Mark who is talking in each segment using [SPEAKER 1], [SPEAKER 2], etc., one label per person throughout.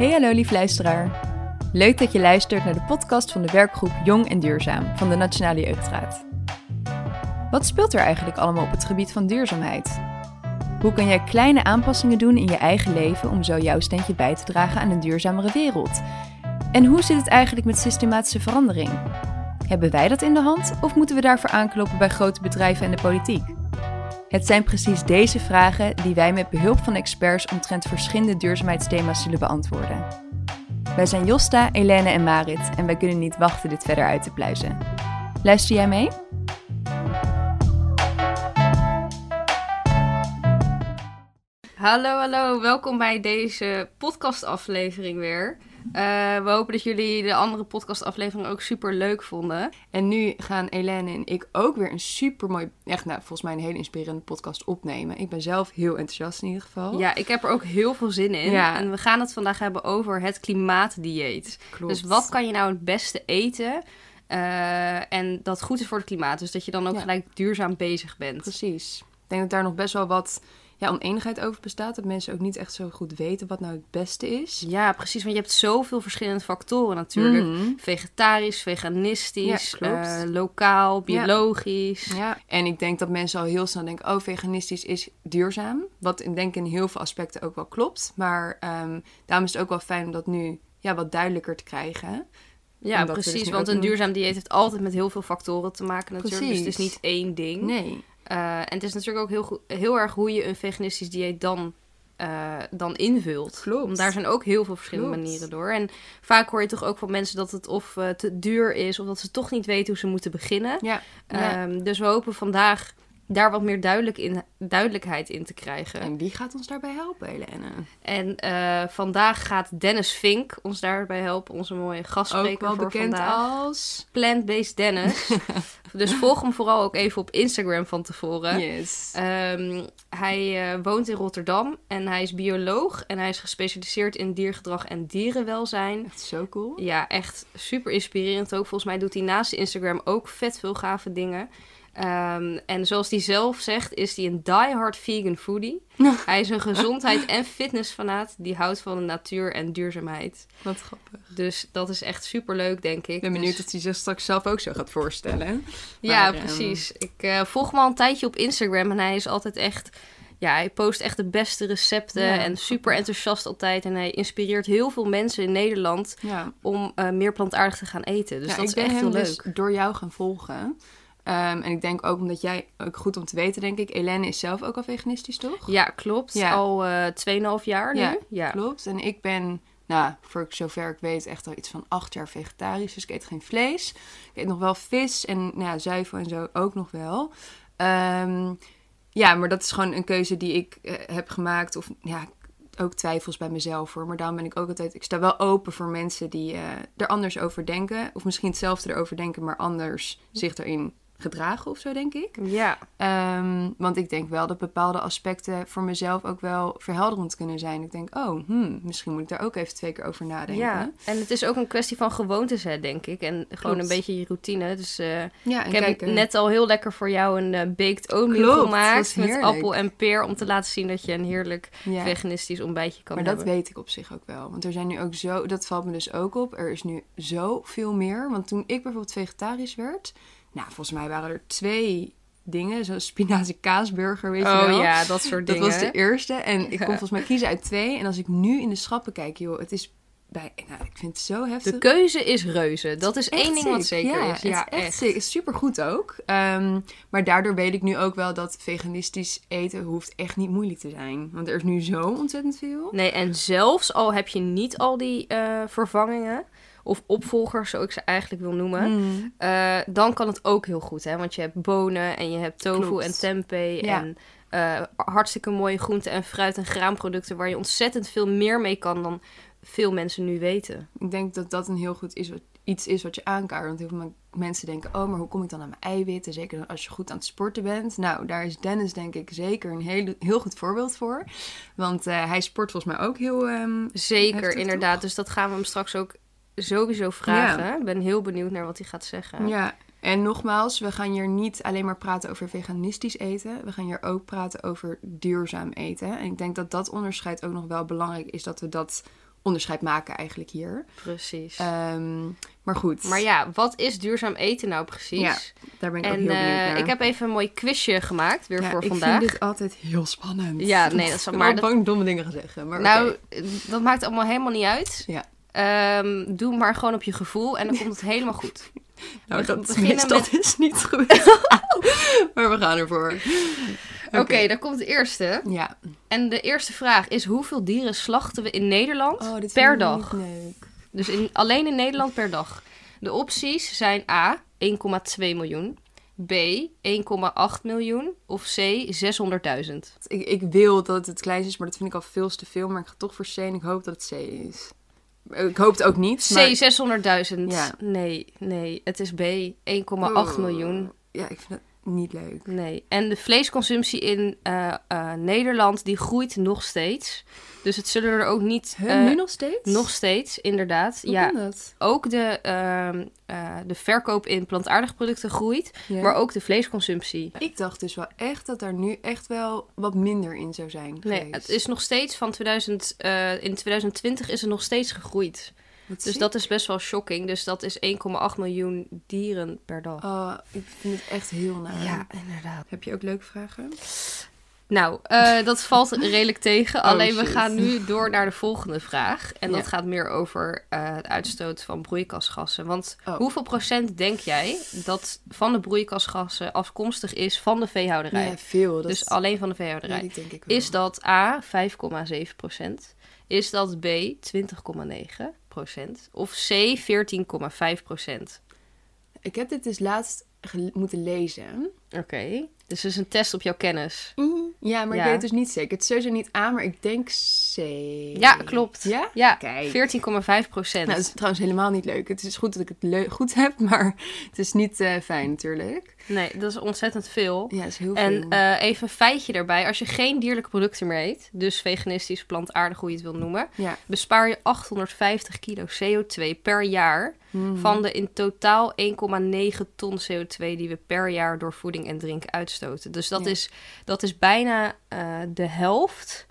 [SPEAKER 1] Hey hallo lief luisteraar. Leuk dat je luistert naar de podcast van de werkgroep Jong en Duurzaam van de Nationale Jeugdraad. Wat speelt er eigenlijk allemaal op het gebied van duurzaamheid? Hoe kan jij kleine aanpassingen doen in je eigen leven om zo jouw steentje bij te dragen aan een duurzamere wereld? En hoe zit het eigenlijk met systematische verandering? Hebben wij dat in de hand of moeten we daarvoor aankloppen bij grote bedrijven en de politiek? Het zijn precies deze vragen die wij met behulp van experts omtrent verschillende duurzaamheidsthema's zullen beantwoorden. Wij zijn Josta, Helene en Marit en wij kunnen niet wachten dit verder uit te pluizen. Luister jij mee?
[SPEAKER 2] Hallo, hallo. Welkom bij deze podcastaflevering weer. Uh, we hopen dat jullie de andere podcastaflevering ook super leuk vonden.
[SPEAKER 1] En nu gaan Helene en ik ook weer een super mooi, echt nou, volgens mij een hele inspirerende podcast opnemen. Ik ben zelf heel enthousiast in ieder geval.
[SPEAKER 2] Ja, ik heb er ook heel veel zin in. Ja. En we gaan het vandaag hebben over het klimaatdieet. Klopt. Dus wat kan je nou het beste eten? Uh, en dat goed is voor het klimaat. Dus dat je dan ook gelijk duurzaam bezig bent.
[SPEAKER 1] Precies. Ik denk dat daar nog best wel wat ja, oneenigheid over bestaat. Dat mensen ook niet echt zo goed weten wat nou het beste is.
[SPEAKER 2] Ja, precies. Want je hebt zoveel verschillende factoren natuurlijk. Mhm. Vegetarisch, veganistisch, ja, uh, lokaal, biologisch.
[SPEAKER 1] Ja. ja. en ik denk dat mensen al heel snel denken... oh, veganistisch is duurzaam. Wat ik denk in heel veel aspecten ook wel klopt. Maar um, daarom is het ook wel fijn om dat nu ja, wat duidelijker te krijgen...
[SPEAKER 2] Ja, precies. Dus want een duurzaam dieet heeft altijd met heel veel factoren te maken natuurlijk. Precies. Dus het is niet één ding.
[SPEAKER 1] Nee.
[SPEAKER 2] Uh, en het is natuurlijk ook heel, heel erg hoe je een veganistisch dieet dan, uh, dan invult.
[SPEAKER 1] Klopt. Want
[SPEAKER 2] daar zijn ook heel veel verschillende manieren door. En vaak hoor je toch ook van mensen dat het of uh, te duur is... of dat ze toch niet weten hoe ze moeten beginnen.
[SPEAKER 1] Ja. ja.
[SPEAKER 2] Um, dus we hopen vandaag daar wat meer duidelijk in, duidelijkheid in te krijgen.
[SPEAKER 1] En wie gaat ons daarbij helpen, Helene?
[SPEAKER 2] En uh, vandaag gaat Dennis Vink ons daarbij helpen, onze mooie gastspreker
[SPEAKER 1] ook wel
[SPEAKER 2] voor
[SPEAKER 1] bekend
[SPEAKER 2] vandaag.
[SPEAKER 1] als
[SPEAKER 2] Plant-based Dennis. dus volg hem vooral ook even op Instagram van tevoren.
[SPEAKER 1] Yes.
[SPEAKER 2] Um, hij uh, woont in Rotterdam en hij is bioloog en hij is gespecialiseerd in diergedrag en dierenwelzijn.
[SPEAKER 1] Echt zo cool.
[SPEAKER 2] Ja, echt super inspirerend ook. Volgens mij doet hij naast Instagram ook vet veel gave dingen. Um, en zoals hij zelf zegt, is hij een diehard vegan foodie. hij is een gezondheid- en fitnessfanaat die houdt van de natuur en duurzaamheid.
[SPEAKER 1] Wat grappig.
[SPEAKER 2] Dus dat is echt super leuk, denk ik. Ik
[SPEAKER 1] ben benieuwd
[SPEAKER 2] dus...
[SPEAKER 1] dat hij zich straks zelf ook zo gaat voorstellen.
[SPEAKER 2] Ja, maar, precies. Um... Ik uh, volg hem al een tijdje op Instagram en hij is altijd echt... Ja, hij post echt de beste recepten ja, en super enthousiast altijd. En hij inspireert heel veel mensen in Nederland
[SPEAKER 1] ja.
[SPEAKER 2] om uh, meer plantaardig te gaan eten. Dus
[SPEAKER 1] ja,
[SPEAKER 2] dat is
[SPEAKER 1] ben
[SPEAKER 2] echt heel
[SPEAKER 1] dus
[SPEAKER 2] leuk.
[SPEAKER 1] door jou gaan volgen. Um, en ik denk ook omdat jij, ook goed om te weten, denk ik, Elene is zelf ook al veganistisch, toch?
[SPEAKER 2] Ja, klopt.
[SPEAKER 1] Ja.
[SPEAKER 2] Al uh, 2,5 jaar nu.
[SPEAKER 1] Ja,
[SPEAKER 2] Ja,
[SPEAKER 1] klopt. En ik ben, nou, voor zover ik weet, echt al iets van acht jaar vegetarisch. Dus ik eet geen vlees. Ik eet nog wel vis en nou ja, zuivel en zo ook nog wel. Um, ja, maar dat is gewoon een keuze die ik uh, heb gemaakt. Of ja, ook twijfels bij mezelf hoor. Maar daarom ben ik ook altijd. Ik sta wel open voor mensen die uh, er anders over denken. Of misschien hetzelfde erover denken, maar anders zich erin gedragen of zo, denk ik.
[SPEAKER 2] Ja.
[SPEAKER 1] Um, want ik denk wel dat bepaalde aspecten voor mezelf ook wel verhelderend kunnen zijn. Ik denk, oh, hmm, misschien moet ik daar ook even twee keer over nadenken.
[SPEAKER 2] Ja, en het is ook een kwestie van gewoontes, hè, denk ik. En gewoon
[SPEAKER 1] Klopt.
[SPEAKER 2] een beetje je routine. Dus uh,
[SPEAKER 1] Ja,
[SPEAKER 2] ik heb
[SPEAKER 1] eh,
[SPEAKER 2] net al heel lekker voor jou een uh, baked oatmeal gemaakt. Met appel en peer. Om te laten zien dat je een heerlijk
[SPEAKER 1] ja.
[SPEAKER 2] veganistisch ontbijtje kan
[SPEAKER 1] Maar dat weet ik op zich ook wel. Want er zijn nu ook zo, dat valt me dus ook op. Er is nu zoveel meer. Want toen ik bijvoorbeeld vegetarisch werd, nou, volgens mij waren er twee dingen. Zo'n spinazie kaasburger, weet je
[SPEAKER 2] Oh
[SPEAKER 1] wel.
[SPEAKER 2] ja, dat soort
[SPEAKER 1] Dat
[SPEAKER 2] dingen.
[SPEAKER 1] was de eerste. En ik kon volgens mij kiezen uit twee. En als ik nu in de schappen kijk, joh, het is bij, nou, ik vind het zo heftig.
[SPEAKER 2] De keuze is reuze. Dat is één ding wat zeker
[SPEAKER 1] ja,
[SPEAKER 2] is. Ja,
[SPEAKER 1] echt
[SPEAKER 2] echt.
[SPEAKER 1] Is supergoed ook. Um, maar daardoor weet ik nu ook wel dat veganistisch eten hoeft echt niet moeilijk te zijn. Want er is nu zo ontzettend veel.
[SPEAKER 2] Nee, en zelfs al heb je niet al die uh, vervangingen of opvolgers, zo ik ze eigenlijk wil noemen,
[SPEAKER 1] Mm.
[SPEAKER 2] uh, dan kan het ook heel goed. Hè? Want je hebt bonen en je hebt tofu
[SPEAKER 1] Klopt.
[SPEAKER 2] en tempeh
[SPEAKER 1] Ja.
[SPEAKER 2] en uh, hartstikke mooie groenten en fruit en graanproducten waar je ontzettend veel meer mee kan dan veel mensen nu weten.
[SPEAKER 1] Ik denk dat dat een heel goed is, iets is wat je aankaart. Want heel veel mensen denken, oh, maar hoe kom ik dan aan mijn eiwitten? Zeker als je goed aan het sporten bent. Nou, daar is Dennis denk ik zeker een heel, heel goed voorbeeld voor. Want uh, hij sport volgens mij ook heel um,
[SPEAKER 2] Zeker, inderdaad.
[SPEAKER 1] toch?
[SPEAKER 2] Dus dat gaan we hem straks ook sowieso vragen.
[SPEAKER 1] Ja.
[SPEAKER 2] Ik ben heel benieuwd naar wat hij gaat zeggen.
[SPEAKER 1] Ja, en nogmaals, we gaan hier niet alleen maar praten over veganistisch eten. We gaan hier ook praten over duurzaam eten. En ik denk dat dat onderscheid ook nog wel belangrijk is dat we dat onderscheid maken eigenlijk hier.
[SPEAKER 2] Precies.
[SPEAKER 1] Ehm, maar goed.
[SPEAKER 2] maar ja, wat is duurzaam eten nou precies?
[SPEAKER 1] Ja, daar ben ik ook heel benieuwd
[SPEAKER 2] eh,
[SPEAKER 1] naar.
[SPEAKER 2] ik heb even een mooi quizje gemaakt, weer
[SPEAKER 1] Ja,
[SPEAKER 2] voor
[SPEAKER 1] ik
[SPEAKER 2] vandaag.
[SPEAKER 1] vind dit altijd heel spannend.
[SPEAKER 2] Ja, nee, dat is-
[SPEAKER 1] Ik ben
[SPEAKER 2] maar
[SPEAKER 1] wel
[SPEAKER 2] dat-
[SPEAKER 1] bang domme dingen gaan zeggen. Maar
[SPEAKER 2] nou, dat maakt allemaal helemaal niet uit.
[SPEAKER 1] Ja.
[SPEAKER 2] Ehm, doe maar gewoon op je gevoel en dan komt het helemaal goed.
[SPEAKER 1] nou, dat,
[SPEAKER 2] met-
[SPEAKER 1] dat is niet goed. maar we gaan ervoor.
[SPEAKER 2] Oké, dan komt de eerste.
[SPEAKER 1] Ja.
[SPEAKER 2] En de eerste vraag is: hoeveel dieren slachten we in Nederland
[SPEAKER 1] Oh, dit
[SPEAKER 2] per dag?
[SPEAKER 1] leuk.
[SPEAKER 2] Dus in, alleen in Nederland per dag. De opties zijn A, 1,2 miljoen. B, 1,8 miljoen. Of C, 600.000.
[SPEAKER 1] Ik, ik wil dat het het kleinste is, maar dat vind ik al veel te veel. Maar ik ga toch voor C en ik hoop dat het C is. Ik hoop het ook niet.
[SPEAKER 2] C,
[SPEAKER 1] maar...
[SPEAKER 2] 600.000.
[SPEAKER 1] Ja.
[SPEAKER 2] Nee, nee. Het is B, 1,8
[SPEAKER 1] Oh.
[SPEAKER 2] miljoen.
[SPEAKER 1] Ja, ik vind het niet leuk.
[SPEAKER 2] Nee. En de vleesconsumptie in eh, eh, Nederland, die groeit nog steeds. Dus het zullen er ook niet...
[SPEAKER 1] Huh,
[SPEAKER 2] eh,
[SPEAKER 1] nu nog steeds?
[SPEAKER 2] Nog steeds, inderdaad.
[SPEAKER 1] Hoe
[SPEAKER 2] ja,
[SPEAKER 1] dat?
[SPEAKER 2] ook de, ehm, eh, de verkoop in plantaardige producten groeit, maar ook de vleesconsumptie.
[SPEAKER 1] Ik dacht dus wel echt dat daar nu echt wel wat minder in zou zijn
[SPEAKER 2] Nee,
[SPEAKER 1] geweest.
[SPEAKER 2] het is nog steeds van 2000, eh, in 2020 is het nog steeds gegroeid.
[SPEAKER 1] Wat
[SPEAKER 2] Dus
[SPEAKER 1] ziek.
[SPEAKER 2] dat is best wel shocking. Dus dat is 1,8 miljoen dieren per dag.
[SPEAKER 1] Oh, ik vind het echt heel naar.
[SPEAKER 2] Ja, inderdaad.
[SPEAKER 1] Heb je ook leuke vragen?
[SPEAKER 2] Nou, eh, dat valt redelijk tegen.
[SPEAKER 1] Oh,
[SPEAKER 2] Alleen we
[SPEAKER 1] shit.
[SPEAKER 2] gaan nu door naar de volgende vraag. En dat gaat meer over eh, het uitstoot van broeikasgassen. Want
[SPEAKER 1] Oh.
[SPEAKER 2] hoeveel procent denk jij dat van de broeikasgassen afkomstig is van de veehouderij?
[SPEAKER 1] Ja, veel. Dat
[SPEAKER 2] dus alleen van de veehouderij.
[SPEAKER 1] denk ik.
[SPEAKER 2] Is dat A 5,7 procent? Is dat B 20,9 procent? Of C 14,5 procent?
[SPEAKER 1] Ik heb dit dus laatst moeten lezen.
[SPEAKER 2] Oké, dus het is een test op jouw kennis.
[SPEAKER 1] Ja, maar
[SPEAKER 2] Ja.
[SPEAKER 1] ik weet het dus niet zeker. Het is sowieso niet A, maar ik denk C.
[SPEAKER 2] Ja, klopt.
[SPEAKER 1] Ja?
[SPEAKER 2] Ja,
[SPEAKER 1] Kijk.
[SPEAKER 2] 14,5 procent.
[SPEAKER 1] Nou, dat is trouwens helemaal niet leuk. Het is goed dat ik het goed heb, maar het is niet eh, fijn natuurlijk.
[SPEAKER 2] Nee, dat is ontzettend veel.
[SPEAKER 1] Ja, dat is heel
[SPEAKER 2] En
[SPEAKER 1] veel.
[SPEAKER 2] eh, even een feitje daarbij. Als je geen dierlijke producten meer eet, dus veganistisch, plantaardig, hoe je het wil noemen,
[SPEAKER 1] ja.
[SPEAKER 2] bespaar je 850 kilo CO2 per jaar
[SPEAKER 1] Mhm.
[SPEAKER 2] van de in totaal 1,9 ton CO2 die we per jaar door voeding en drinken uitstoten. Dus dat,
[SPEAKER 1] Ja.
[SPEAKER 2] is, dat is bijna eh, de helft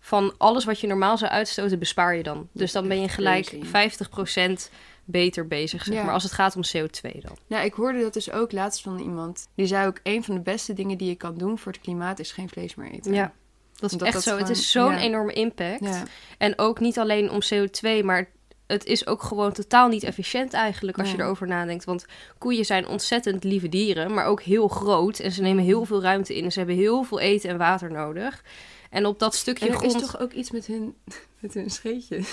[SPEAKER 2] van alles wat je normaal zou uitstoten, bespaar je dan. Dus dan ben je gelijk
[SPEAKER 1] crazy.
[SPEAKER 2] 50% beter bezig, zeg
[SPEAKER 1] Ja.
[SPEAKER 2] maar, als het gaat om CO2 dan.
[SPEAKER 1] Nou, ik hoorde dat dus ook laatst van iemand. Die zei ook, een van de beste dingen die je kan doen voor het klimaat is geen vlees meer eten.
[SPEAKER 2] Ja, dat is
[SPEAKER 1] Omdat
[SPEAKER 2] echt
[SPEAKER 1] dat
[SPEAKER 2] zo. Het is zo'n
[SPEAKER 1] ja.
[SPEAKER 2] enorme impact.
[SPEAKER 1] Ja.
[SPEAKER 2] En ook niet alleen om CO2, maar het is ook gewoon totaal niet efficiënt eigenlijk als je erover nadenkt. Want koeien zijn ontzettend lieve dieren, maar ook heel groot. En ze nemen heel veel ruimte in en ze hebben heel veel eten en water nodig. En op dat stukje
[SPEAKER 1] En er
[SPEAKER 2] grond...
[SPEAKER 1] is toch ook iets met hun, met hun scheetje.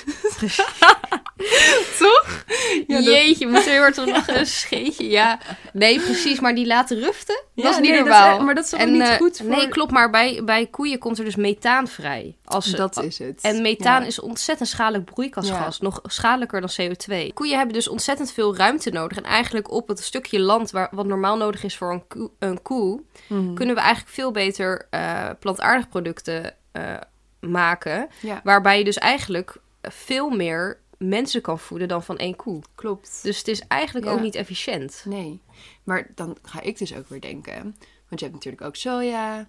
[SPEAKER 1] toch? Ja, dat-
[SPEAKER 2] Jeetje, moeten we er toch nog een scheetje? Ja, nee, precies. Maar die laten ruften,
[SPEAKER 1] Ja,
[SPEAKER 2] dat is niet
[SPEAKER 1] nee, dat is
[SPEAKER 2] normaal.
[SPEAKER 1] maar dat is
[SPEAKER 2] En,
[SPEAKER 1] niet
[SPEAKER 2] eh,
[SPEAKER 1] goed voor-
[SPEAKER 2] Nee, klopt. Maar bij, bij koeien komt er dus methaan vrij. Als
[SPEAKER 1] dat is het.
[SPEAKER 2] En methaan
[SPEAKER 1] Ja.
[SPEAKER 2] is ontzettend schadelijk broeikasgas. Nog schadelijker dan CO2. Koeien hebben dus ontzettend veel ruimte nodig. En eigenlijk op het stukje land waar, wat normaal nodig is voor een koe, een koe
[SPEAKER 1] Mhm.
[SPEAKER 2] kunnen we eigenlijk veel beter eh plantaardig producten eh, maken.
[SPEAKER 1] Ja,
[SPEAKER 2] Waarbij je dus eigenlijk veel meer mensen kan voeden dan van één koe.
[SPEAKER 1] klopt.
[SPEAKER 2] Dus het is eigenlijk
[SPEAKER 1] Ja.
[SPEAKER 2] ook niet efficiënt.
[SPEAKER 1] Nee, maar dan ga ik dus ook weer denken. Want je hebt natuurlijk ook soja.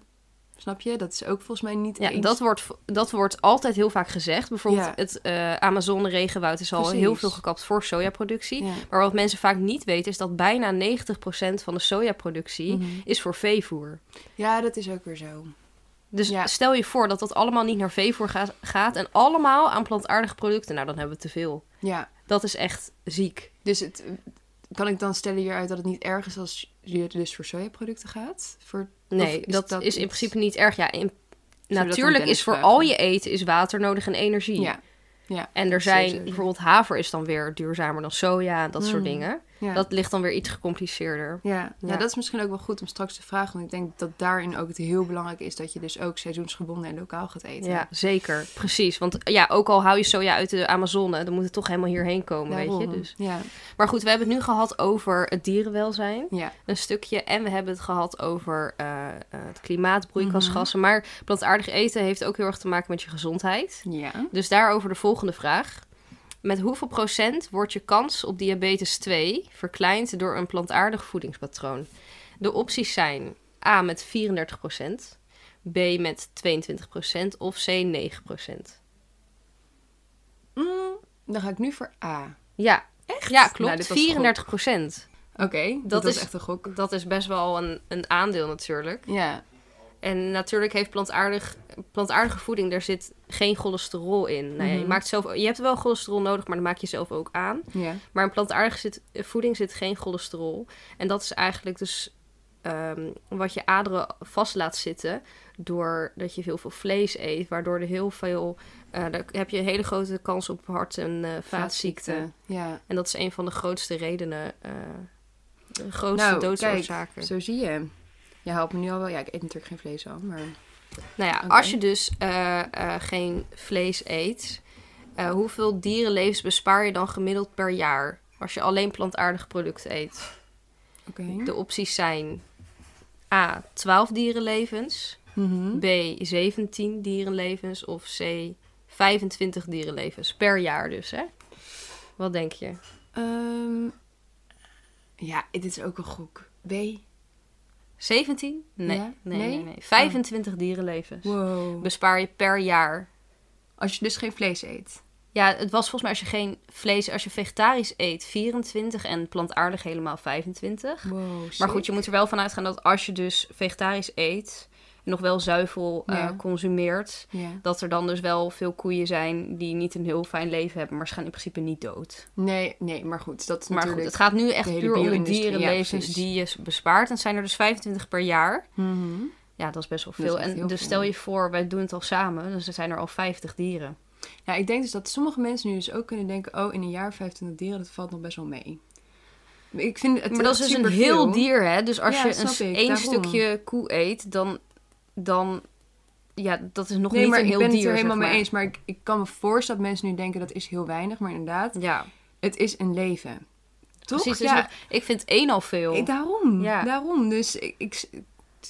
[SPEAKER 1] Snap je? Dat is ook volgens mij niet
[SPEAKER 2] Ja,
[SPEAKER 1] eens...
[SPEAKER 2] dat wordt, dat wordt altijd heel vaak gezegd. Bijvoorbeeld
[SPEAKER 1] Ja.
[SPEAKER 2] het eh Amazone regenwoud is al
[SPEAKER 1] Precies.
[SPEAKER 2] heel veel gekapt voor sojaproductie.
[SPEAKER 1] Ja.
[SPEAKER 2] Maar wat mensen vaak niet weten is dat bijna 90% van de sojaproductie
[SPEAKER 1] Mhm.
[SPEAKER 2] is voor veevoer.
[SPEAKER 1] ja, dat is ook weer zo.
[SPEAKER 2] Dus
[SPEAKER 1] Ja.
[SPEAKER 2] stel je voor dat dat allemaal niet naar veevoer ga- gaat en allemaal aan plantaardige producten. Nou, dan hebben we te veel.
[SPEAKER 1] Ja,
[SPEAKER 2] Dat is echt ziek.
[SPEAKER 1] dus het, kan ik dan stellen hieruit dat het niet erg is als je dus voor sojaproducten gaat? Voor,
[SPEAKER 2] Nee,
[SPEAKER 1] is
[SPEAKER 2] dat,
[SPEAKER 1] dat
[SPEAKER 2] is in principe niet erg. Ja, in- natuurlijk is voor
[SPEAKER 1] vragen?
[SPEAKER 2] al je eten is water nodig en energie.
[SPEAKER 1] Ja, ja.
[SPEAKER 2] En er
[SPEAKER 1] Sowieso.
[SPEAKER 2] zijn bijvoorbeeld haver is dan weer duurzamer dan soja en dat soort
[SPEAKER 1] Mm.
[SPEAKER 2] dingen.
[SPEAKER 1] Ja.
[SPEAKER 2] Dat ligt dan weer iets gecompliceerder.
[SPEAKER 1] Ja. Ja. Dat is misschien ook wel goed om straks te vragen. Want ik denk dat daarin ook het heel belangrijk is dat je dus ook seizoensgebonden en lokaal gaat eten.
[SPEAKER 2] Ja, zeker. Precies. Want ja, ook al hou je soja uit de Amazone, dan moet het toch helemaal hierheen komen, weet je. Dus.
[SPEAKER 1] Ja,
[SPEAKER 2] Maar goed, we hebben het nu gehad over het dierenwelzijn,
[SPEAKER 1] ja.
[SPEAKER 2] een stukje. En we hebben het gehad over eh, eh, het klimaat, broeikasgassen. Maar plantaardig eten heeft ook heel erg te maken met je gezondheid.
[SPEAKER 1] ja.
[SPEAKER 2] Dus daarover de volgende vraag. Met hoeveel procent wordt je kans op diabetes 2 verkleind door een plantaardig voedingspatroon? De opties zijn A met 34% B met 22% of C 9
[SPEAKER 1] Mm, Dan ga ik nu voor A.
[SPEAKER 2] Ja,
[SPEAKER 1] Echt?
[SPEAKER 2] ja
[SPEAKER 1] Nou,
[SPEAKER 2] klopt.
[SPEAKER 1] dit was
[SPEAKER 2] 34 procent.
[SPEAKER 1] Oké, dat, is- echt een gok.
[SPEAKER 2] Dat is best wel een, een aandeel natuurlijk.
[SPEAKER 1] Ja.
[SPEAKER 2] En natuurlijk heeft plantaardig, plantaardige voeding, daar zit geen cholesterol in. Nou ja, je,
[SPEAKER 1] Mhm.
[SPEAKER 2] maakt zelf, je hebt wel cholesterol nodig, maar dat maak je zelf ook aan. Maar in plantaardige zit, voeding zit geen cholesterol. En dat is eigenlijk dus ehm, wat je aderen vast laat zitten... doordat je heel veel vlees eet, waardoor er heel veel... eh daar heb je een hele grote kans op hart- en eh, vaatziekten.
[SPEAKER 1] Ja.
[SPEAKER 2] En dat is een van de grootste redenen, eh, de grootste
[SPEAKER 1] Nou,
[SPEAKER 2] doodsoorzaken.
[SPEAKER 1] Kijk, zo zie je. Je me nu al wel. Ja, ik eet natuurlijk geen vlees al, maar...
[SPEAKER 2] Nou ja, als je dus eh, eh, geen vlees eet, eh, hoeveel dierenlevens bespaar je dan gemiddeld per jaar? Als je alleen plantaardige producten eet.
[SPEAKER 1] Oké.
[SPEAKER 2] De opties zijn A, 12 dierenlevens,
[SPEAKER 1] Mhm.
[SPEAKER 2] B, 17 dierenlevens of C, 25 dierenlevens per jaar dus, hè? Wat denk je?
[SPEAKER 1] Ehm, ja, dit is ook een gok. B.
[SPEAKER 2] 17? Nee,
[SPEAKER 1] Ja?
[SPEAKER 2] nee,
[SPEAKER 1] Nee?
[SPEAKER 2] nee, nee. 25 dierenlevens
[SPEAKER 1] Wow.
[SPEAKER 2] bespaar je per jaar.
[SPEAKER 1] Als je dus geen vlees eet.
[SPEAKER 2] Ja, het was volgens mij als je geen vlees, als je vegetarisch eet, 24 en plantaardig helemaal 25.
[SPEAKER 1] Wow,
[SPEAKER 2] Maar goed, je moet er wel van uitgaan dat als je dus vegetarisch eet nog wel zuivel eh,
[SPEAKER 1] Ja.
[SPEAKER 2] consumeert,
[SPEAKER 1] Ja.
[SPEAKER 2] dat er dan dus wel veel koeien zijn die niet een heel fijn leven hebben, maar ze gaan in principe niet dood.
[SPEAKER 1] Nee, nee, maar goed, dat is
[SPEAKER 2] Maar goed, het gaat nu echt puur om de
[SPEAKER 1] ja,
[SPEAKER 2] dierenlevens die je bespaart. En het zijn er dus 25 per jaar.
[SPEAKER 1] Mhm.
[SPEAKER 2] Ja, dat is best wel veel. En dus
[SPEAKER 1] veel.
[SPEAKER 2] stel je voor, wij doen het al samen, dus er zijn er al 50 dieren.
[SPEAKER 1] Ja, ik denk dus dat sommige mensen nu dus ook kunnen denken... Oh, in een jaar 25 dieren, dat valt nog best wel mee. Ik vind het
[SPEAKER 2] maar dat is dus een heel dier, hè? Dus als
[SPEAKER 1] Ja,
[SPEAKER 2] je een, één stukje koe eet, dan, dan... Ja, dat is nog
[SPEAKER 1] Nee,
[SPEAKER 2] niet
[SPEAKER 1] maar
[SPEAKER 2] een
[SPEAKER 1] ik
[SPEAKER 2] heel
[SPEAKER 1] ben het
[SPEAKER 2] dier,
[SPEAKER 1] er helemaal mee eens. Maar ik, ik kan me voorstellen dat mensen nu denken dat is heel weinig. Maar inderdaad,
[SPEAKER 2] Ja,
[SPEAKER 1] het is een leven. Toch?
[SPEAKER 2] precies. Dus
[SPEAKER 1] ja,
[SPEAKER 2] ik vind één al veel.
[SPEAKER 1] ik, daarom.
[SPEAKER 2] Ja.
[SPEAKER 1] Daarom. Dus ik, ik, ik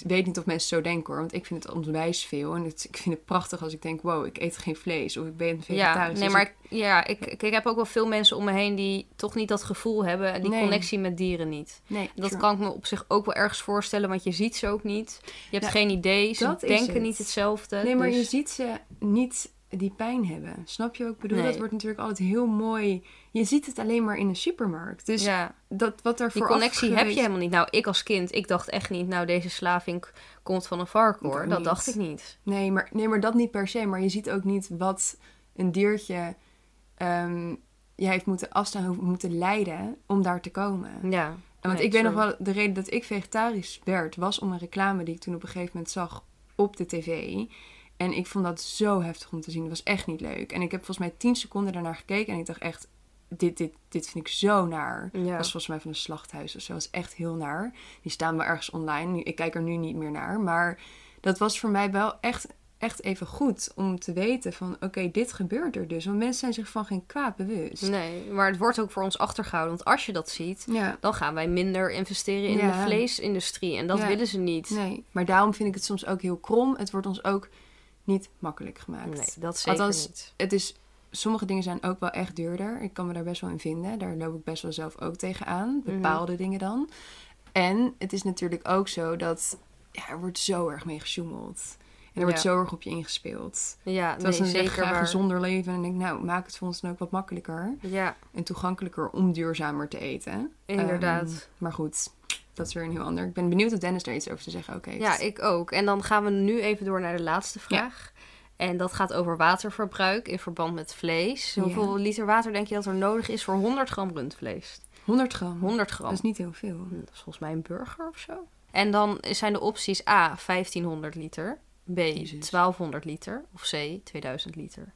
[SPEAKER 1] weet niet of mensen zo denken hoor. Want ik vind het onwijs veel. En het, ik vind het prachtig als ik denk, wow, ik eet geen vlees. Of ik ben
[SPEAKER 2] ja,
[SPEAKER 1] vegetarisch.
[SPEAKER 2] nee,
[SPEAKER 1] Dus
[SPEAKER 2] maar
[SPEAKER 1] ik-
[SPEAKER 2] ja, ik, ik, ik heb ook wel veel mensen om me heen die toch niet dat gevoel hebben. en Die
[SPEAKER 1] Nee.
[SPEAKER 2] connectie met dieren niet.
[SPEAKER 1] nee,
[SPEAKER 2] Dat kan ik me op zich ook wel ergens voorstellen, want je ziet ze ook niet. Je hebt
[SPEAKER 1] Ja,
[SPEAKER 2] geen idee, ze denken
[SPEAKER 1] het.
[SPEAKER 2] niet hetzelfde.
[SPEAKER 1] Nee, maar
[SPEAKER 2] dus-
[SPEAKER 1] je ziet ze niet die pijn hebben. Snap je ik bedoel?
[SPEAKER 2] Nee.
[SPEAKER 1] Dat wordt natuurlijk altijd heel mooi. Je ziet het alleen maar in de supermarkt. Dus
[SPEAKER 2] ja,
[SPEAKER 1] dat wat er
[SPEAKER 2] die
[SPEAKER 1] voor
[SPEAKER 2] connectie heb je helemaal niet. Nou, ik als kind, ik dacht echt niet, nou, deze slaving komt van een varken
[SPEAKER 1] Ik
[SPEAKER 2] hoor.
[SPEAKER 1] ook
[SPEAKER 2] Dat dacht ik niet.
[SPEAKER 1] Nee maar, nee, maar dat niet per se. Maar je ziet ook niet wat een diertje ehm jij heeft moeten afstaan, moeten lijden om daar te komen.
[SPEAKER 2] Ja.
[SPEAKER 1] En want
[SPEAKER 2] Nee,
[SPEAKER 1] ik weet nog wel, de reden dat ik vegetarisch werd, was om een reclame die ik toen op een gegeven moment zag op de tv. En ik vond dat zo heftig om te zien. Dat was echt niet leuk. En ik heb volgens mij tien seconden daarnaar gekeken en ik dacht echt, dit, dit, dit vind ik zo naar.
[SPEAKER 2] Ja.
[SPEAKER 1] Dat was volgens mij van een slachthuis of zo. Dat was echt heel naar. Die staan wel ergens online. Ik kijk er nu niet meer naar. Maar dat was voor mij wel echt, echt even goed om te weten van... Oké, dit gebeurt er dus. Want mensen zijn zich van geen kwaad bewust.
[SPEAKER 2] Nee, maar het wordt ook voor ons achtergehouden. Want als je dat ziet,
[SPEAKER 1] Ja,
[SPEAKER 2] dan gaan wij minder investeren in
[SPEAKER 1] Ja.
[SPEAKER 2] de vleesindustrie. En dat willen ze niet.
[SPEAKER 1] nee. Maar daarom vind ik het soms ook heel krom. Het wordt ons ook niet makkelijk gemaakt.
[SPEAKER 2] Nee, dat zeker
[SPEAKER 1] Althans,
[SPEAKER 2] niet.
[SPEAKER 1] Het is... Sommige dingen zijn ook wel echt duurder. Ik kan me daar best wel in vinden. Daar loop ik best wel zelf ook tegenaan.
[SPEAKER 2] Mhm.
[SPEAKER 1] Bepaalde dingen dan. En het is natuurlijk ook zo dat... Ja, er wordt zo erg mee gesjoemeld. En er wordt
[SPEAKER 2] Ja.
[SPEAKER 1] zo erg op je ingespeeld.
[SPEAKER 2] Ja,
[SPEAKER 1] Terwijl
[SPEAKER 2] nee,
[SPEAKER 1] ze
[SPEAKER 2] zeker
[SPEAKER 1] graag
[SPEAKER 2] waar.
[SPEAKER 1] een zonder leven. En ik denk, nou, maak het voor ons dan ook wat makkelijker.
[SPEAKER 2] Ja,
[SPEAKER 1] En toegankelijker om duurzamer te eten.
[SPEAKER 2] inderdaad.
[SPEAKER 1] Ehm, maar goed, dat is weer een heel ander. Ik ben benieuwd of Dennis er iets over te zeggen ook heeft.
[SPEAKER 2] Ja, ik ook. En dan gaan we nu even door naar de laatste vraag. En dat gaat over waterverbruik in verband met vlees.
[SPEAKER 1] Ja.
[SPEAKER 2] Hoeveel liter water denk je dat er nodig is voor 100 gram rundvlees?
[SPEAKER 1] 100 gram.
[SPEAKER 2] 100 gram.
[SPEAKER 1] Dat is niet heel veel.
[SPEAKER 2] Dat is volgens mij een burger of zo. En dan zijn de opties A, 1500 liter. B,
[SPEAKER 1] Jezus.
[SPEAKER 2] 1200 liter. Of C, 2000 liter.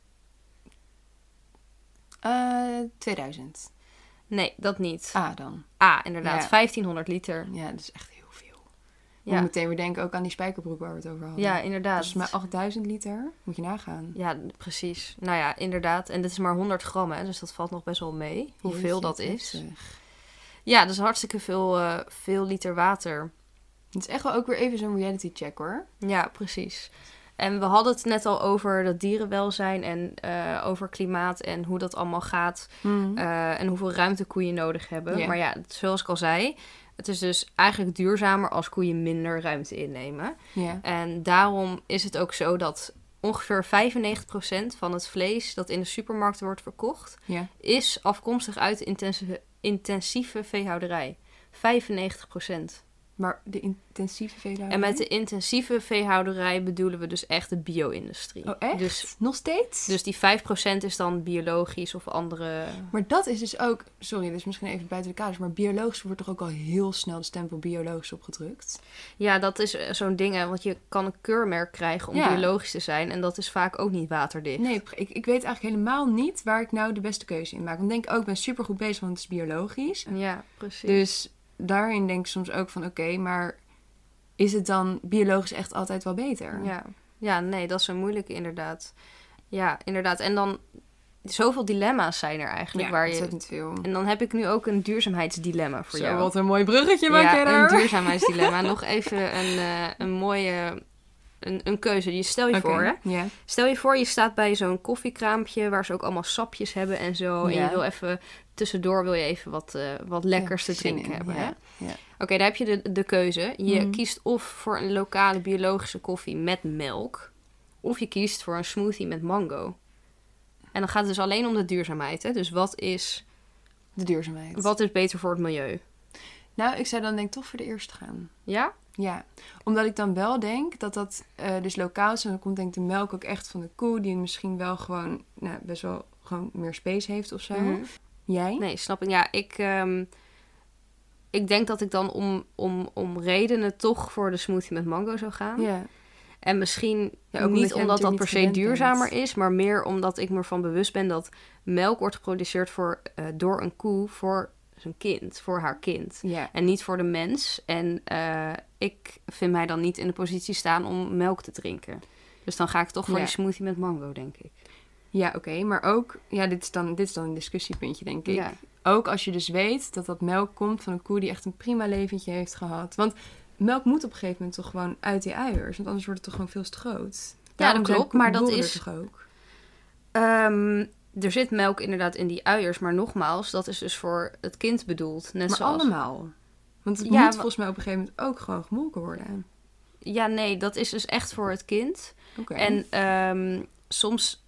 [SPEAKER 1] Eh 2000.
[SPEAKER 2] Nee, dat niet.
[SPEAKER 1] Ah, dan.
[SPEAKER 2] A, inderdaad,
[SPEAKER 1] Ja.
[SPEAKER 2] 1500 liter.
[SPEAKER 1] Ja, dat is echt heel veel.
[SPEAKER 2] Ja.
[SPEAKER 1] moet meteen weer denken ook aan die spijkerbroek waar we het over hadden.
[SPEAKER 2] Ja,
[SPEAKER 1] Dat
[SPEAKER 2] inderdaad.
[SPEAKER 1] is volgens mij 8000 liter. Moet je nagaan.
[SPEAKER 2] Ja, precies. Nou ja, inderdaad. En dit is maar 100 gram, hè, dus dat valt nog best wel mee. Hoeveel dat is. Ja, dus hartstikke veel, eh, veel liter water.
[SPEAKER 1] Het is echt wel ook weer even zo'n reality check hoor.
[SPEAKER 2] Ja, precies. En we hadden het net al over dat dierenwelzijn en eh, over klimaat en hoe dat allemaal gaat. eh, en hoeveel ruimte koeien nodig hebben. Maar ja, zoals ik al zei, het is dus eigenlijk duurzamer als koeien minder ruimte innemen.
[SPEAKER 1] Ja.
[SPEAKER 2] En daarom is het ook zo dat ongeveer 95% van het vlees dat in de supermarkten wordt verkocht, is afkomstig uit intensieve, intensieve veehouderij. 95%.
[SPEAKER 1] Maar de intensieve veehouderij?
[SPEAKER 2] En met de intensieve veehouderij bedoelen we dus echt de bio-industrie.
[SPEAKER 1] Oh, echt?
[SPEAKER 2] Dus,
[SPEAKER 1] Nog steeds?
[SPEAKER 2] dus die 5% is dan biologisch of andere...
[SPEAKER 1] Maar dat is dus ook... Sorry, dit is misschien even buiten de kaders... maar biologisch wordt toch ook al heel snel de stempel biologisch opgedrukt?
[SPEAKER 2] Ja, dat is eh, zo'n ding, hè, want je kan een keurmerk krijgen om
[SPEAKER 1] Ja.
[SPEAKER 2] biologisch te zijn. En dat is vaak ook niet waterdicht.
[SPEAKER 1] Nee, ik, ik weet eigenlijk helemaal niet waar ik nou de beste keuze in maak. Want ik denk ook, ik ben super goed bezig, want het is biologisch.
[SPEAKER 2] Ja, precies.
[SPEAKER 1] Dus daarin denk ik soms ook van, oké, maar is het dan biologisch echt altijd wel beter?
[SPEAKER 2] Ja. ja, nee, dat is een moeilijke inderdaad. Ja, inderdaad. En dan, zoveel dilemma's zijn er eigenlijk.
[SPEAKER 1] Ja,
[SPEAKER 2] waar je,
[SPEAKER 1] ontzettend veel.
[SPEAKER 2] en dan heb ik nu ook een duurzaamheidsdilemma voor
[SPEAKER 1] Zo,
[SPEAKER 2] jou.
[SPEAKER 1] wat een mooi bruggetje maak
[SPEAKER 2] ja,
[SPEAKER 1] daar.
[SPEAKER 2] een duurzaamheidsdilemma. Nog even een, eh, een mooie... Een, een keuze. Je stel je voor, hè? Stel je voor, je staat bij zo'n koffiekraampje waar ze ook allemaal sapjes hebben en zo. En je wil even tussendoor wil je even wat, eh, wat lekkers te drinken
[SPEAKER 1] in,
[SPEAKER 2] hebben.
[SPEAKER 1] Ja.
[SPEAKER 2] Oké, daar heb je de, de keuze. Je
[SPEAKER 1] Mhm.
[SPEAKER 2] kiest of voor een lokale biologische koffie met melk, of je kiest voor een smoothie met mango. En dan gaat het dus alleen om de duurzaamheid. Hè? Dus wat is,
[SPEAKER 1] De duurzaamheid.
[SPEAKER 2] wat is beter voor het milieu?
[SPEAKER 1] Nou, ik zou dan denk ik toch voor de eerste gaan.
[SPEAKER 2] Ja?
[SPEAKER 1] Ja, omdat ik dan wel denk dat dat eh, dus lokaal is. En dan komt denk ik de melk ook echt van de koe. Die misschien wel gewoon nou, best wel gewoon meer space heeft of zo.
[SPEAKER 2] Mhm.
[SPEAKER 1] Jij?
[SPEAKER 2] Nee, snap ik. Ja, ik, ehm, ik denk dat ik dan om, om, om redenen toch voor de smoothie met mango zou gaan.
[SPEAKER 1] Ja.
[SPEAKER 2] En misschien
[SPEAKER 1] Ja, ook
[SPEAKER 2] niet omdat dat per se duurzamer
[SPEAKER 1] bent.
[SPEAKER 2] is, maar meer omdat ik me ervan bewust ben dat melk wordt geproduceerd voor, eh, door een koe voor zijn kind, voor haar kind.
[SPEAKER 1] Ja.
[SPEAKER 2] En niet voor de mens. En eh, ik vind mij dan niet in de positie staan om melk te drinken. Dus dan ga ik toch voor
[SPEAKER 1] Ja.
[SPEAKER 2] die smoothie met mango, denk ik.
[SPEAKER 1] Ja, oké. maar ook, ja, dit is, dan, dit is dan een discussiepuntje, denk ik.
[SPEAKER 2] Ja.
[SPEAKER 1] Ook als je dus weet dat dat melk komt van een koe die echt een prima leventje heeft gehad. Want melk moet op een gegeven moment toch gewoon uit die uiers. Want anders wordt het toch gewoon veel te groot. Daarom zijn
[SPEAKER 2] klopt, maar dat is-
[SPEAKER 1] toch ook.
[SPEAKER 2] Ehm, er zit melk inderdaad in die uiers, maar nogmaals, dat is dus voor het kind bedoeld. Net
[SPEAKER 1] Maar
[SPEAKER 2] zoals...
[SPEAKER 1] allemaal. Want het
[SPEAKER 2] Ja,
[SPEAKER 1] moet volgens mij op een gegeven moment ook gewoon gemolken worden.
[SPEAKER 2] Ja, nee, dat is dus echt voor het kind. En ehm, soms,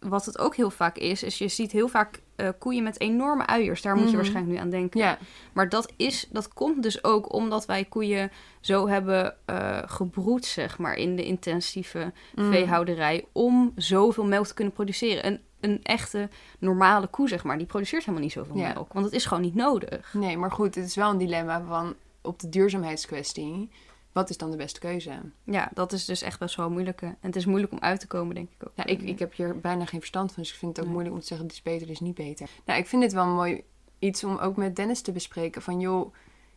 [SPEAKER 2] wat het ook heel vaak is, is je ziet heel vaak eh, koeien met enorme uiers. Daar moet je
[SPEAKER 1] Mhm.
[SPEAKER 2] waarschijnlijk nu aan denken.
[SPEAKER 1] Ja,
[SPEAKER 2] Maar dat, is, dat komt dus ook omdat wij koeien zo hebben eh, gebroed, zeg maar, in de intensieve
[SPEAKER 1] Mm.
[SPEAKER 2] veehouderij. Om zoveel melk te kunnen produceren. Een, een echte normale koe, zeg maar, die produceert helemaal niet zoveel
[SPEAKER 1] Ja.
[SPEAKER 2] melk. Want het is gewoon niet nodig.
[SPEAKER 1] Nee, maar goed, het is wel een dilemma van op de duurzaamheidskwestie. Wat is dan de beste keuze?
[SPEAKER 2] Ja, dat is dus echt best wel moeilijk. En het is moeilijk om uit te komen, denk ik ook.
[SPEAKER 1] Ja, ik, ik heb hier bijna geen verstand van, dus ik vind het ook
[SPEAKER 2] Nee.
[SPEAKER 1] moeilijk om te zeggen: dit is beter, dit is niet beter. Nou, ik vind dit wel mooi iets om ook met Dennis te bespreken. Van joh,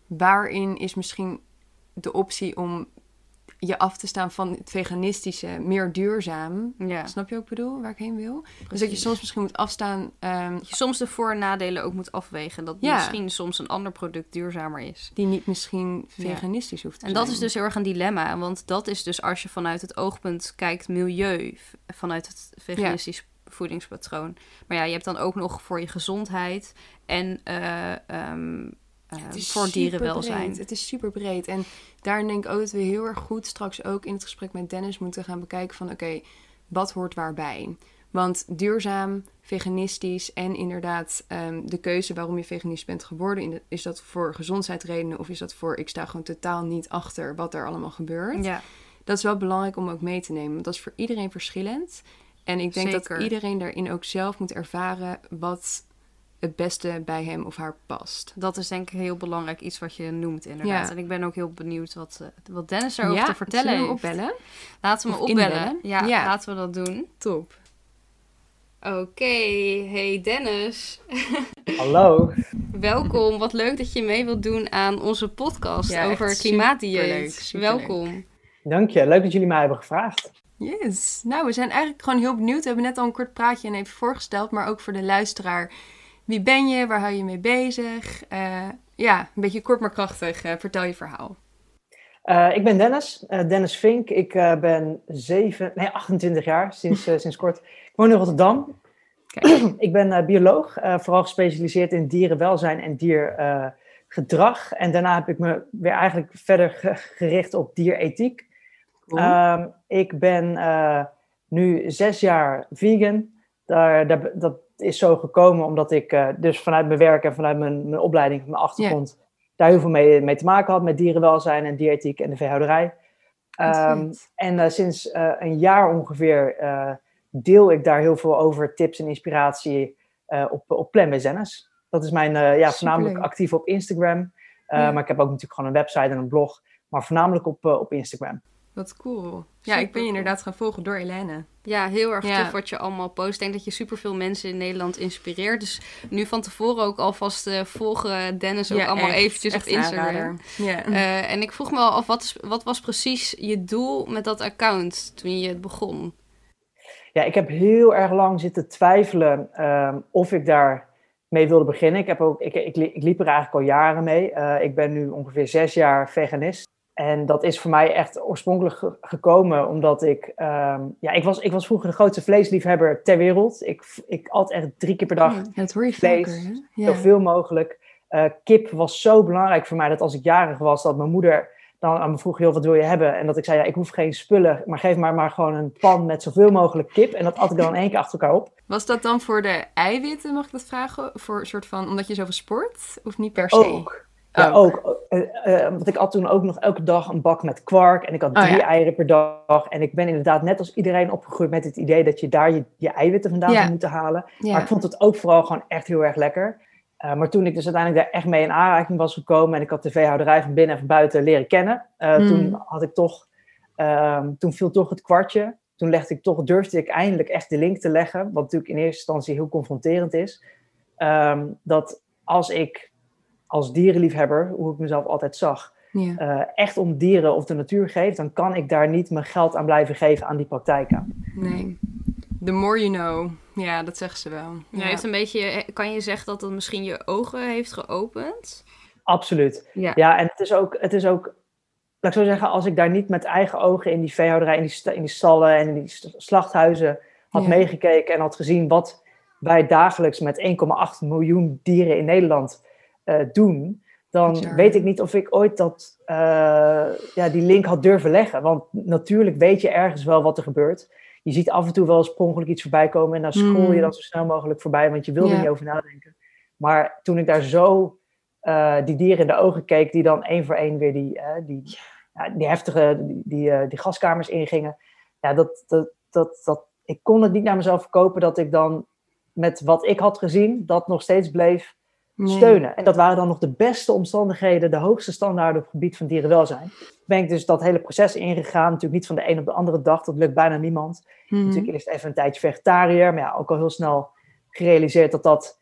[SPEAKER 1] waarin is misschien de optie om je af te staan van het veganistische meer duurzaam?
[SPEAKER 2] Ja,
[SPEAKER 1] Snap je ook bedoel, waar ik heen wil? Dus dat je soms misschien moet afstaan ehm,
[SPEAKER 2] Dat je soms de voor- en nadelen ook moet afwegen. Dat
[SPEAKER 1] Ja.
[SPEAKER 2] misschien soms een ander product duurzamer is.
[SPEAKER 1] die niet misschien
[SPEAKER 2] Ja.
[SPEAKER 1] veganistisch hoeft te
[SPEAKER 2] En
[SPEAKER 1] zijn.
[SPEAKER 2] dat is dus heel erg een dilemma. Want dat is dus als je vanuit het oogpunt kijkt milieu, vanuit het veganistisch voedingspatroon. Maar ja, je hebt dan ook nog voor je gezondheid en
[SPEAKER 1] is
[SPEAKER 2] voor dierenwelzijn.
[SPEAKER 1] superbreed. Het is super breed. En daarin denk ik ook dat we heel erg goed straks ook in het gesprek met Dennis moeten gaan bekijken van oké, wat hoort waarbij? Want duurzaam, veganistisch en inderdaad ehm, de keuze waarom je veganist bent geworden, de- is dat voor gezondheidsredenen of is dat voor ik sta gewoon totaal niet achter wat er allemaal gebeurt?
[SPEAKER 2] Ja,
[SPEAKER 1] Dat is wel belangrijk om ook mee te nemen, want dat is voor iedereen verschillend. En ik denk
[SPEAKER 2] Zeker.
[SPEAKER 1] dat iedereen daarin ook zelf moet ervaren wat het beste bij hem of haar past.
[SPEAKER 2] dat is denk ik heel belangrijk iets wat je noemt inderdaad.
[SPEAKER 1] Ja.
[SPEAKER 2] En ik ben ook heel benieuwd wat, eh, wat Dennis erover te vertellen heeft.
[SPEAKER 1] opbellen?
[SPEAKER 2] Laten we hem
[SPEAKER 1] Of
[SPEAKER 2] opbellen.
[SPEAKER 1] inbellen?
[SPEAKER 2] Ja,
[SPEAKER 1] Ja.
[SPEAKER 2] laten we dat doen.
[SPEAKER 1] Top.
[SPEAKER 2] Oké, hey Dennis.
[SPEAKER 3] Hallo.
[SPEAKER 2] Welkom, wat leuk dat je mee wilt doen aan onze podcast over klimaatdieet.
[SPEAKER 1] superleuk.
[SPEAKER 2] Welkom.
[SPEAKER 3] Dank je. Leuk dat jullie mij hebben gevraagd.
[SPEAKER 1] Yes. Nou, we zijn eigenlijk gewoon heel benieuwd. We hebben net al een kort praatje en even voorgesteld, maar ook voor de luisteraar. Wie ben je? Waar hou je mee bezig? Eh, ja, een beetje kort maar krachtig. eh, vertel je verhaal.
[SPEAKER 3] Eh, ik ben Dennis, Dennis Vink. Ik ben 7, nee, 28 jaar, sinds, sinds kort. Ik woon in Rotterdam. ik ben bioloog, vooral gespecialiseerd in dierenwelzijn en diergedrag. en daarna heb ik me weer eigenlijk verder ge- gericht op dierethiek.
[SPEAKER 1] Cool.
[SPEAKER 3] Ehm, ik ben nu zes jaar vegan. Daar, daar, dat is zo gekomen omdat ik uh, dus vanuit mijn werk en vanuit mijn, mijn opleiding, mijn achtergrond, daar heel veel mee, mee te maken had met dierenwelzijn en diëtiek en de veehouderij. Um, en uh, sinds uh, een jaar ongeveer deel ik daar heel veel over, tips en inspiratie op, op Plan Dat is mijn, ja, voornamelijk actief op Instagram. Maar ik heb ook natuurlijk gewoon een website en een blog, maar voornamelijk op, op Instagram.
[SPEAKER 1] Wat cool. Ja, ik ben je inderdaad gaan volgen door Helene.
[SPEAKER 2] Ja, heel erg tof wat je allemaal post. Ik denk dat je superveel mensen in Nederland inspireert. Dus nu van tevoren ook alvast uh, volgen Dennis ook allemaal eventjes op Instagram. Ja. Uh, en ik vroeg me al af, wat, is, wat was precies je doel met dat account toen je het begon?
[SPEAKER 3] Ja, ik heb heel erg lang zitten twijfelen uh, of ik daar mee wilde beginnen. Ik, heb ook, ik, ik, ik liep er eigenlijk al jaren mee. Uh, ik ben nu ongeveer zes jaar veganist. En dat is voor mij echt oorspronkelijk gekomen omdat ik... Um, ja, ik was, ik was vroeger de grootste vleesliefhebber ter wereld. Ik, ik at echt drie keer per dag
[SPEAKER 1] ja, dat hoor je vlees. Vaker,
[SPEAKER 3] ja. Zoveel mogelijk. Uh, kip was zo belangrijk voor mij dat als ik jarig was, dat mijn moeder dan aan me vroeg, joh, wat wil je hebben? En dat ik zei, ja, ik hoef geen spullen, maar geef maar, maar gewoon een pan met zoveel mogelijk kip. En dat at ik dan één keer achter elkaar op.
[SPEAKER 1] Was dat dan voor de eiwitten, mag ik dat vragen? Voor een soort van, omdat je zoveel sport? Of niet per se?
[SPEAKER 3] Ook. Ja, ook. Uh, uh, want ik had toen ook nog elke dag een bak met kwark. En ik had oh, drie eieren per dag. En ik ben inderdaad net als iedereen opgegroeid met het idee dat je daar je, je eiwitten vandaan ja. moet halen. Maar ik vond het ook vooral gewoon echt heel erg lekker. Uh, maar toen ik dus uiteindelijk daar echt mee in aanraking was gekomen. En ik had de veehouderij van binnen en van buiten leren kennen. Mm. Toen had ik toch, ehm, toen viel toch het kwartje. Toen legde ik toch, durfde ik eindelijk echt de link te leggen. Wat natuurlijk in eerste instantie heel confronterend is. Um, dat als ik als dierenliefhebber, hoe ik mezelf altijd zag, ja. uh, echt om dieren of de natuur geef, dan kan ik daar niet mijn geld aan blijven geven aan die praktijken.
[SPEAKER 1] Nee. The more you know. Ja, dat zeggen ze wel.
[SPEAKER 2] Ja. Heeft een beetje, kan je zeggen dat het misschien je ogen heeft geopend?
[SPEAKER 3] Absoluut. Ja, ja en het is, ook, het is ook, laat ik zo zeggen, als ik daar niet met eigen ogen in die veehouderij, in die, in die stallen en in die slachthuizen had ja. meegekeken en had gezien wat wij dagelijks met 1,8 miljoen dieren in Nederland uh, doen, dan weet ik niet of ik ooit dat, uh, ja, die link had durven leggen. Want natuurlijk weet je ergens wel wat er gebeurt. Je ziet af en toe wel eens per iets voorbij komen en dan scroll je mm. dan zo snel mogelijk voorbij, want je wil er niet over nadenken. Maar toen ik daar zo uh, die dieren in de ogen keek, die dan één voor één weer die, die, ja, die heftige die, die, die, gaskamers ingingen, ja, dat, dat, dat, dat, ik kon het niet naar mezelf verkopen dat ik dan met wat ik had gezien, dat nog steeds bleef steunen. En dat waren dan nog de beste omstandigheden, de hoogste standaarden op het gebied van dierenwelzijn. Ben ik dus dat hele proces ingegaan. Natuurlijk niet van de een op de andere dag, dat lukt bijna niemand. Mm Natuurlijk eerst even een tijdje vegetariër, maar ja, ook al heel snel gerealiseerd dat dat,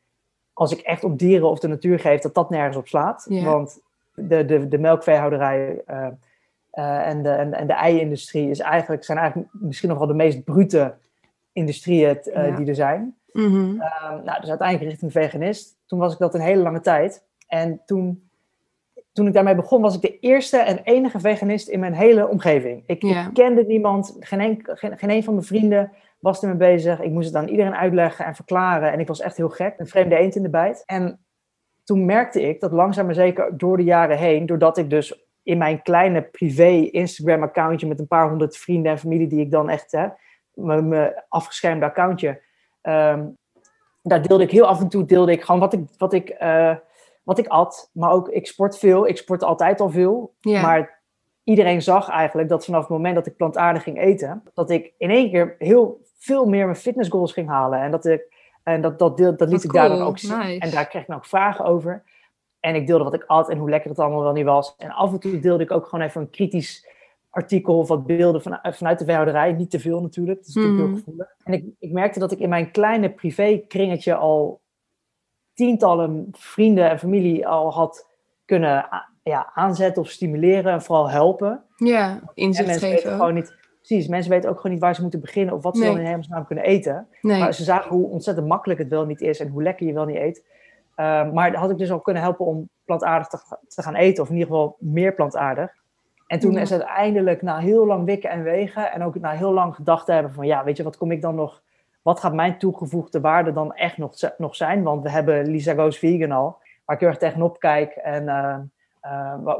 [SPEAKER 3] als ik echt op dieren of de natuur geef, dat dat nergens op slaat. Want de, de, de melkveehouderij uh, uh, en de, en, en de ei-industrie is eigenlijk, zijn eigenlijk misschien nog wel de meest brute industrieën uh, die er zijn. Mm -hmm. nou, dus uiteindelijk richting veganist. Toen was ik dat een hele lange tijd. En toen, toen ik daarmee begon, was ik de eerste en enige veganist in mijn hele omgeving. Ik, ik kende niemand, geen een, geen, geen een van mijn vrienden was ermee bezig. Ik moest het aan iedereen uitleggen en verklaren. En ik was echt heel gek, een vreemde eend in de bijt. En toen merkte ik dat langzaam maar zeker door de jaren heen, doordat ik dus in mijn kleine privé Instagram-accountje met een paar honderd vrienden en familie die ik dan echt, hè, mijn afgeschermde accountje, Um, daar deelde ik heel af en toe deelde ik gewoon wat ik, wat ik, uh, wat ik at. Maar ook, ik sport veel. Ik sport altijd al veel. Ja. Maar iedereen zag eigenlijk dat vanaf het moment dat ik plantaardig ging eten, dat ik in één keer heel veel meer mijn fitnessgoals ging halen. En dat, ik, en dat, dat, deel, dat liet ik daar dan ook zien. Nice. En daar kreeg ik dan ook vragen over. En ik deelde wat ik at en hoe lekker het allemaal wel niet was. En af en toe deelde ik ook gewoon even een kritisch artikel of wat beelden van, vanuit de veehouderij. Niet te veel natuurlijk, dat is natuurlijk heel hmm. gevoelig. En ik, ik merkte dat ik in mijn kleine privé kringetje al tientallen vrienden en familie al had kunnen ja, aanzetten of stimuleren en vooral helpen.
[SPEAKER 1] Ja, inzicht
[SPEAKER 3] mensen
[SPEAKER 1] geven.
[SPEAKER 3] Weten gewoon niet, precies, mensen weten ook gewoon niet waar ze moeten beginnen of wat ze nee. dan in hemelsnaam kunnen eten. Nee. Maar ze zagen hoe ontzettend makkelijk het wel niet is en hoe lekker je wel niet eet. Uh, maar had ik dus al kunnen helpen om plantaardig te, te gaan eten, of in ieder geval meer plantaardig. En toen is het uiteindelijk na heel lang wikken en wegen en ook na heel lang gedacht te hebben van ja, weet je, wat kom ik dan nog, wat gaat mijn toegevoegde waarde dan echt nog, nog zijn? Want we hebben Lisa Goes Vegan al, waar ik heel erg tegenop kijk en uh, uh,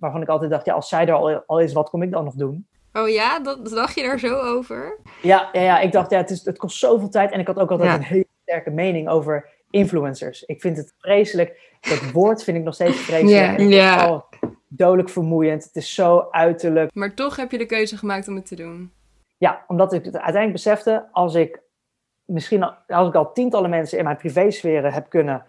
[SPEAKER 3] waarvan ik altijd dacht, ja, als zij er al, al is, wat kom ik dan nog doen?
[SPEAKER 2] Oh ja, dat dacht je daar zo over?
[SPEAKER 3] Ja, ja, ja ik dacht, ja, het, is, het kost zoveel tijd. En ik had ook altijd een hele sterke mening over influencers. Ik vind het vreselijk. Dat woord vind ik nog steeds vreselijk.
[SPEAKER 1] Ja, ja.
[SPEAKER 3] Dodelijk vermoeiend. Het is zo uiterlijk.
[SPEAKER 1] Maar toch heb je de keuze gemaakt om het te doen.
[SPEAKER 3] Ja, omdat ik het uiteindelijk besefte, als ik misschien als ik al tientallen mensen in mijn privésferen heb kunnen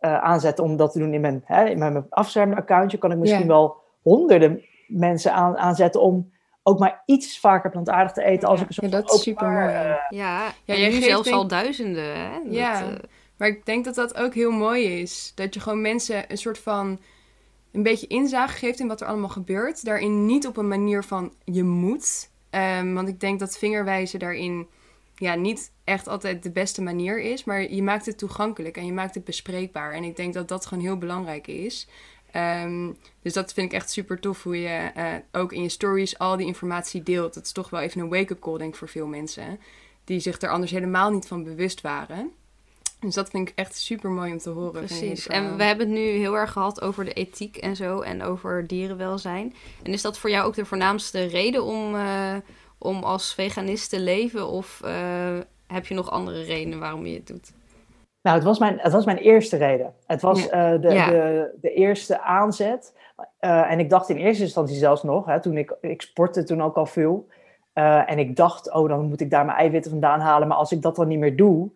[SPEAKER 3] uh, aanzetten om dat te doen in mijn, hè, in mijn accountje, kan ik misschien wel honderden mensen aan, aanzetten om ook maar iets vaker plantaardig te eten. Als ik
[SPEAKER 1] een ja, dat is super mooi. Uh,
[SPEAKER 2] ja, ja je nu zelfs al duizenden. Hè?
[SPEAKER 1] ja, dat, uh... maar ik denk dat dat ook heel mooi is. Dat je gewoon mensen een soort van een beetje inzage geeft in wat er allemaal gebeurt. Daarin niet op een manier van je moet. Um, want ik denk dat vingerwijzen daarin ja, niet echt altijd de beste manier is. Maar je maakt het toegankelijk en je maakt het bespreekbaar. En ik denk dat dat gewoon heel belangrijk is. Ehm, dus dat vind ik echt super tof hoe je uh, ook in je stories al die informatie deelt. Dat is toch wel even een wake-up call, denk ik, voor veel mensen. Die zich er anders helemaal niet van bewust waren. Dus dat vind ik echt super mooi om te horen.
[SPEAKER 2] Precies. En we hebben het nu heel erg gehad over de ethiek en zo en over dierenwelzijn. En is dat voor jou ook de voornaamste reden om, uh, om als veganist te leven? Of uh, heb je nog andere redenen waarom je het doet?
[SPEAKER 3] Nou, het was mijn, het was mijn eerste reden. Het was uh, de, de, de eerste aanzet. Uh, en ik dacht in eerste instantie zelfs nog, hè, toen ik, ik sportte toen ook al veel. Uh, en ik dacht, oh, dan moet ik daar mijn eiwitten vandaan halen. Maar als ik dat dan niet meer doe,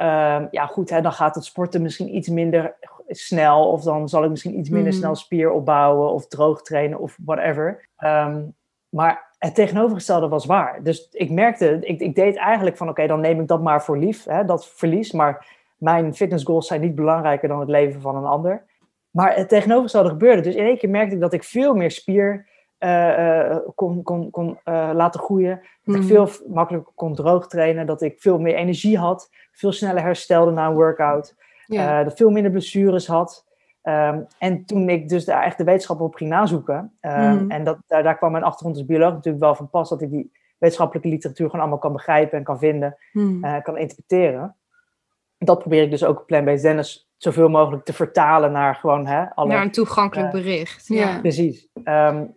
[SPEAKER 3] ehm, ja goed, hè, dan gaat het sporten misschien iets minder snel. Of dan zal ik misschien iets minder mm. snel spier opbouwen of droog trainen of whatever. Um, maar het tegenovergestelde was waar. Dus ik merkte, ik, ik deed eigenlijk van oké, dan neem ik dat maar voor lief, hè, dat verlies. Maar mijn fitnessgoals zijn niet belangrijker dan het leven van een ander. Maar het tegenovergestelde gebeurde. Dus in één keer merkte ik dat ik veel meer spier uh, kon, kon, kon uh, laten groeien. Dat ik mhm. veel makkelijker kon droog trainen. Dat ik veel meer energie had. Veel sneller herstelde na een workout. Ja. dat veel minder blessures had. Um, en toen ik dus daar echt de wetenschap op ging nazoeken, um, en dat, daar, daar kwam mijn achtergrond als bioloog natuurlijk wel van pas, dat ik die wetenschappelijke literatuur gewoon allemaal kan begrijpen en kan vinden, mm. uh, kan interpreteren. Dat probeer ik dus ook op Plant-Based Dennis zoveel mogelijk te vertalen naar gewoon hè,
[SPEAKER 2] alle... Naar een toegankelijk uh, bericht. Ja,
[SPEAKER 3] precies. Um,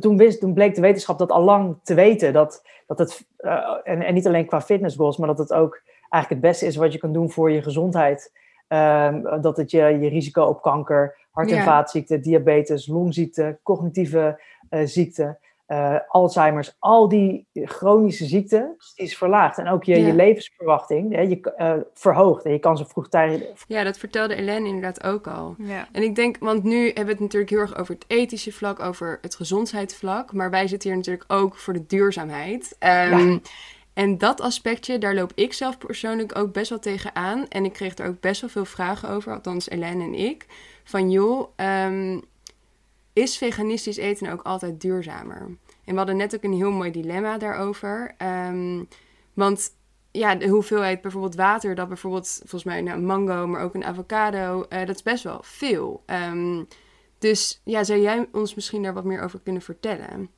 [SPEAKER 3] toen, wist, toen bleek de wetenschap dat al lang te weten, dat, dat het, uh, en, en niet alleen qua fitnessgoals, maar dat het ook eigenlijk het beste is wat je kan doen voor je gezondheid. Um, dat het je, je risico op kanker, hart- en vaatziekten, diabetes, longziekte, cognitieve uh, ziekten, uh, Alzheimer's, al die chronische ziekten is verlaagd. En ook je, ja. je levensverwachting hè, je, uh, verhoogt en je kan ze vroegtijdig...
[SPEAKER 1] Ja, dat vertelde Ellen inderdaad ook al. Ja. En ik denk, want nu hebben we het natuurlijk heel erg over het ethische vlak, over het gezondheidsvlak, maar wij zitten hier natuurlijk ook voor de duurzaamheid. Um, ja. En dat aspectje, daar loop ik zelf persoonlijk ook best wel tegen aan. En ik kreeg er ook best wel veel vragen over, althans Ellen en ik. Van joh, um, is veganistisch eten ook altijd duurzamer? En we hadden net ook een heel mooi dilemma daarover. Um, want ja, de hoeveelheid bijvoorbeeld water, dat bijvoorbeeld volgens mij nou, een mango, maar ook een avocado, uh, dat is best wel veel. Um, dus ja, zou jij ons misschien daar wat meer over kunnen vertellen?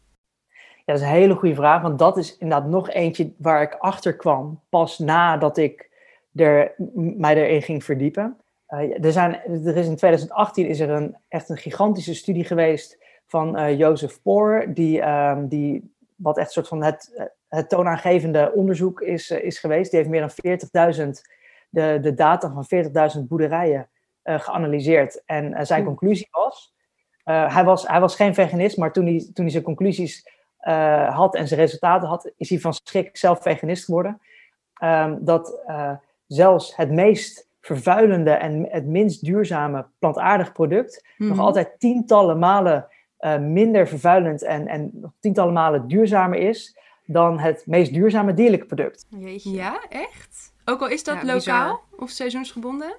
[SPEAKER 3] Ja, dat is een hele goede vraag, want dat is inderdaad nog eentje waar ik achter kwam pas nadat ik er, mij erin ging verdiepen. Uh, er, zijn, er is in 2018 is er een, echt een gigantische studie geweest van uh, Joseph Poor, die, um, die wat echt een soort van het, het toonaangevende onderzoek is, uh, is geweest. Die heeft meer dan 40.000, de, de data van 40.000 boerderijen geanalyseerd. En zijn hmm. conclusie was, hij was, hij was geen veganist, maar toen hij, toen hij zijn conclusies had en zijn resultaten had, is hij van schrik zelf veganist geworden. Um, dat zelfs het meest vervuilende en het minst duurzame plantaardig product mm. nog mhm. altijd tientallen malen uh, minder vervuilend en, en nog tientallen malen duurzamer is dan het meest duurzame dierlijke product.
[SPEAKER 1] Jeetje. Ja, echt? Ook al is dat ja, lokaal bizar. of seizoensgebonden?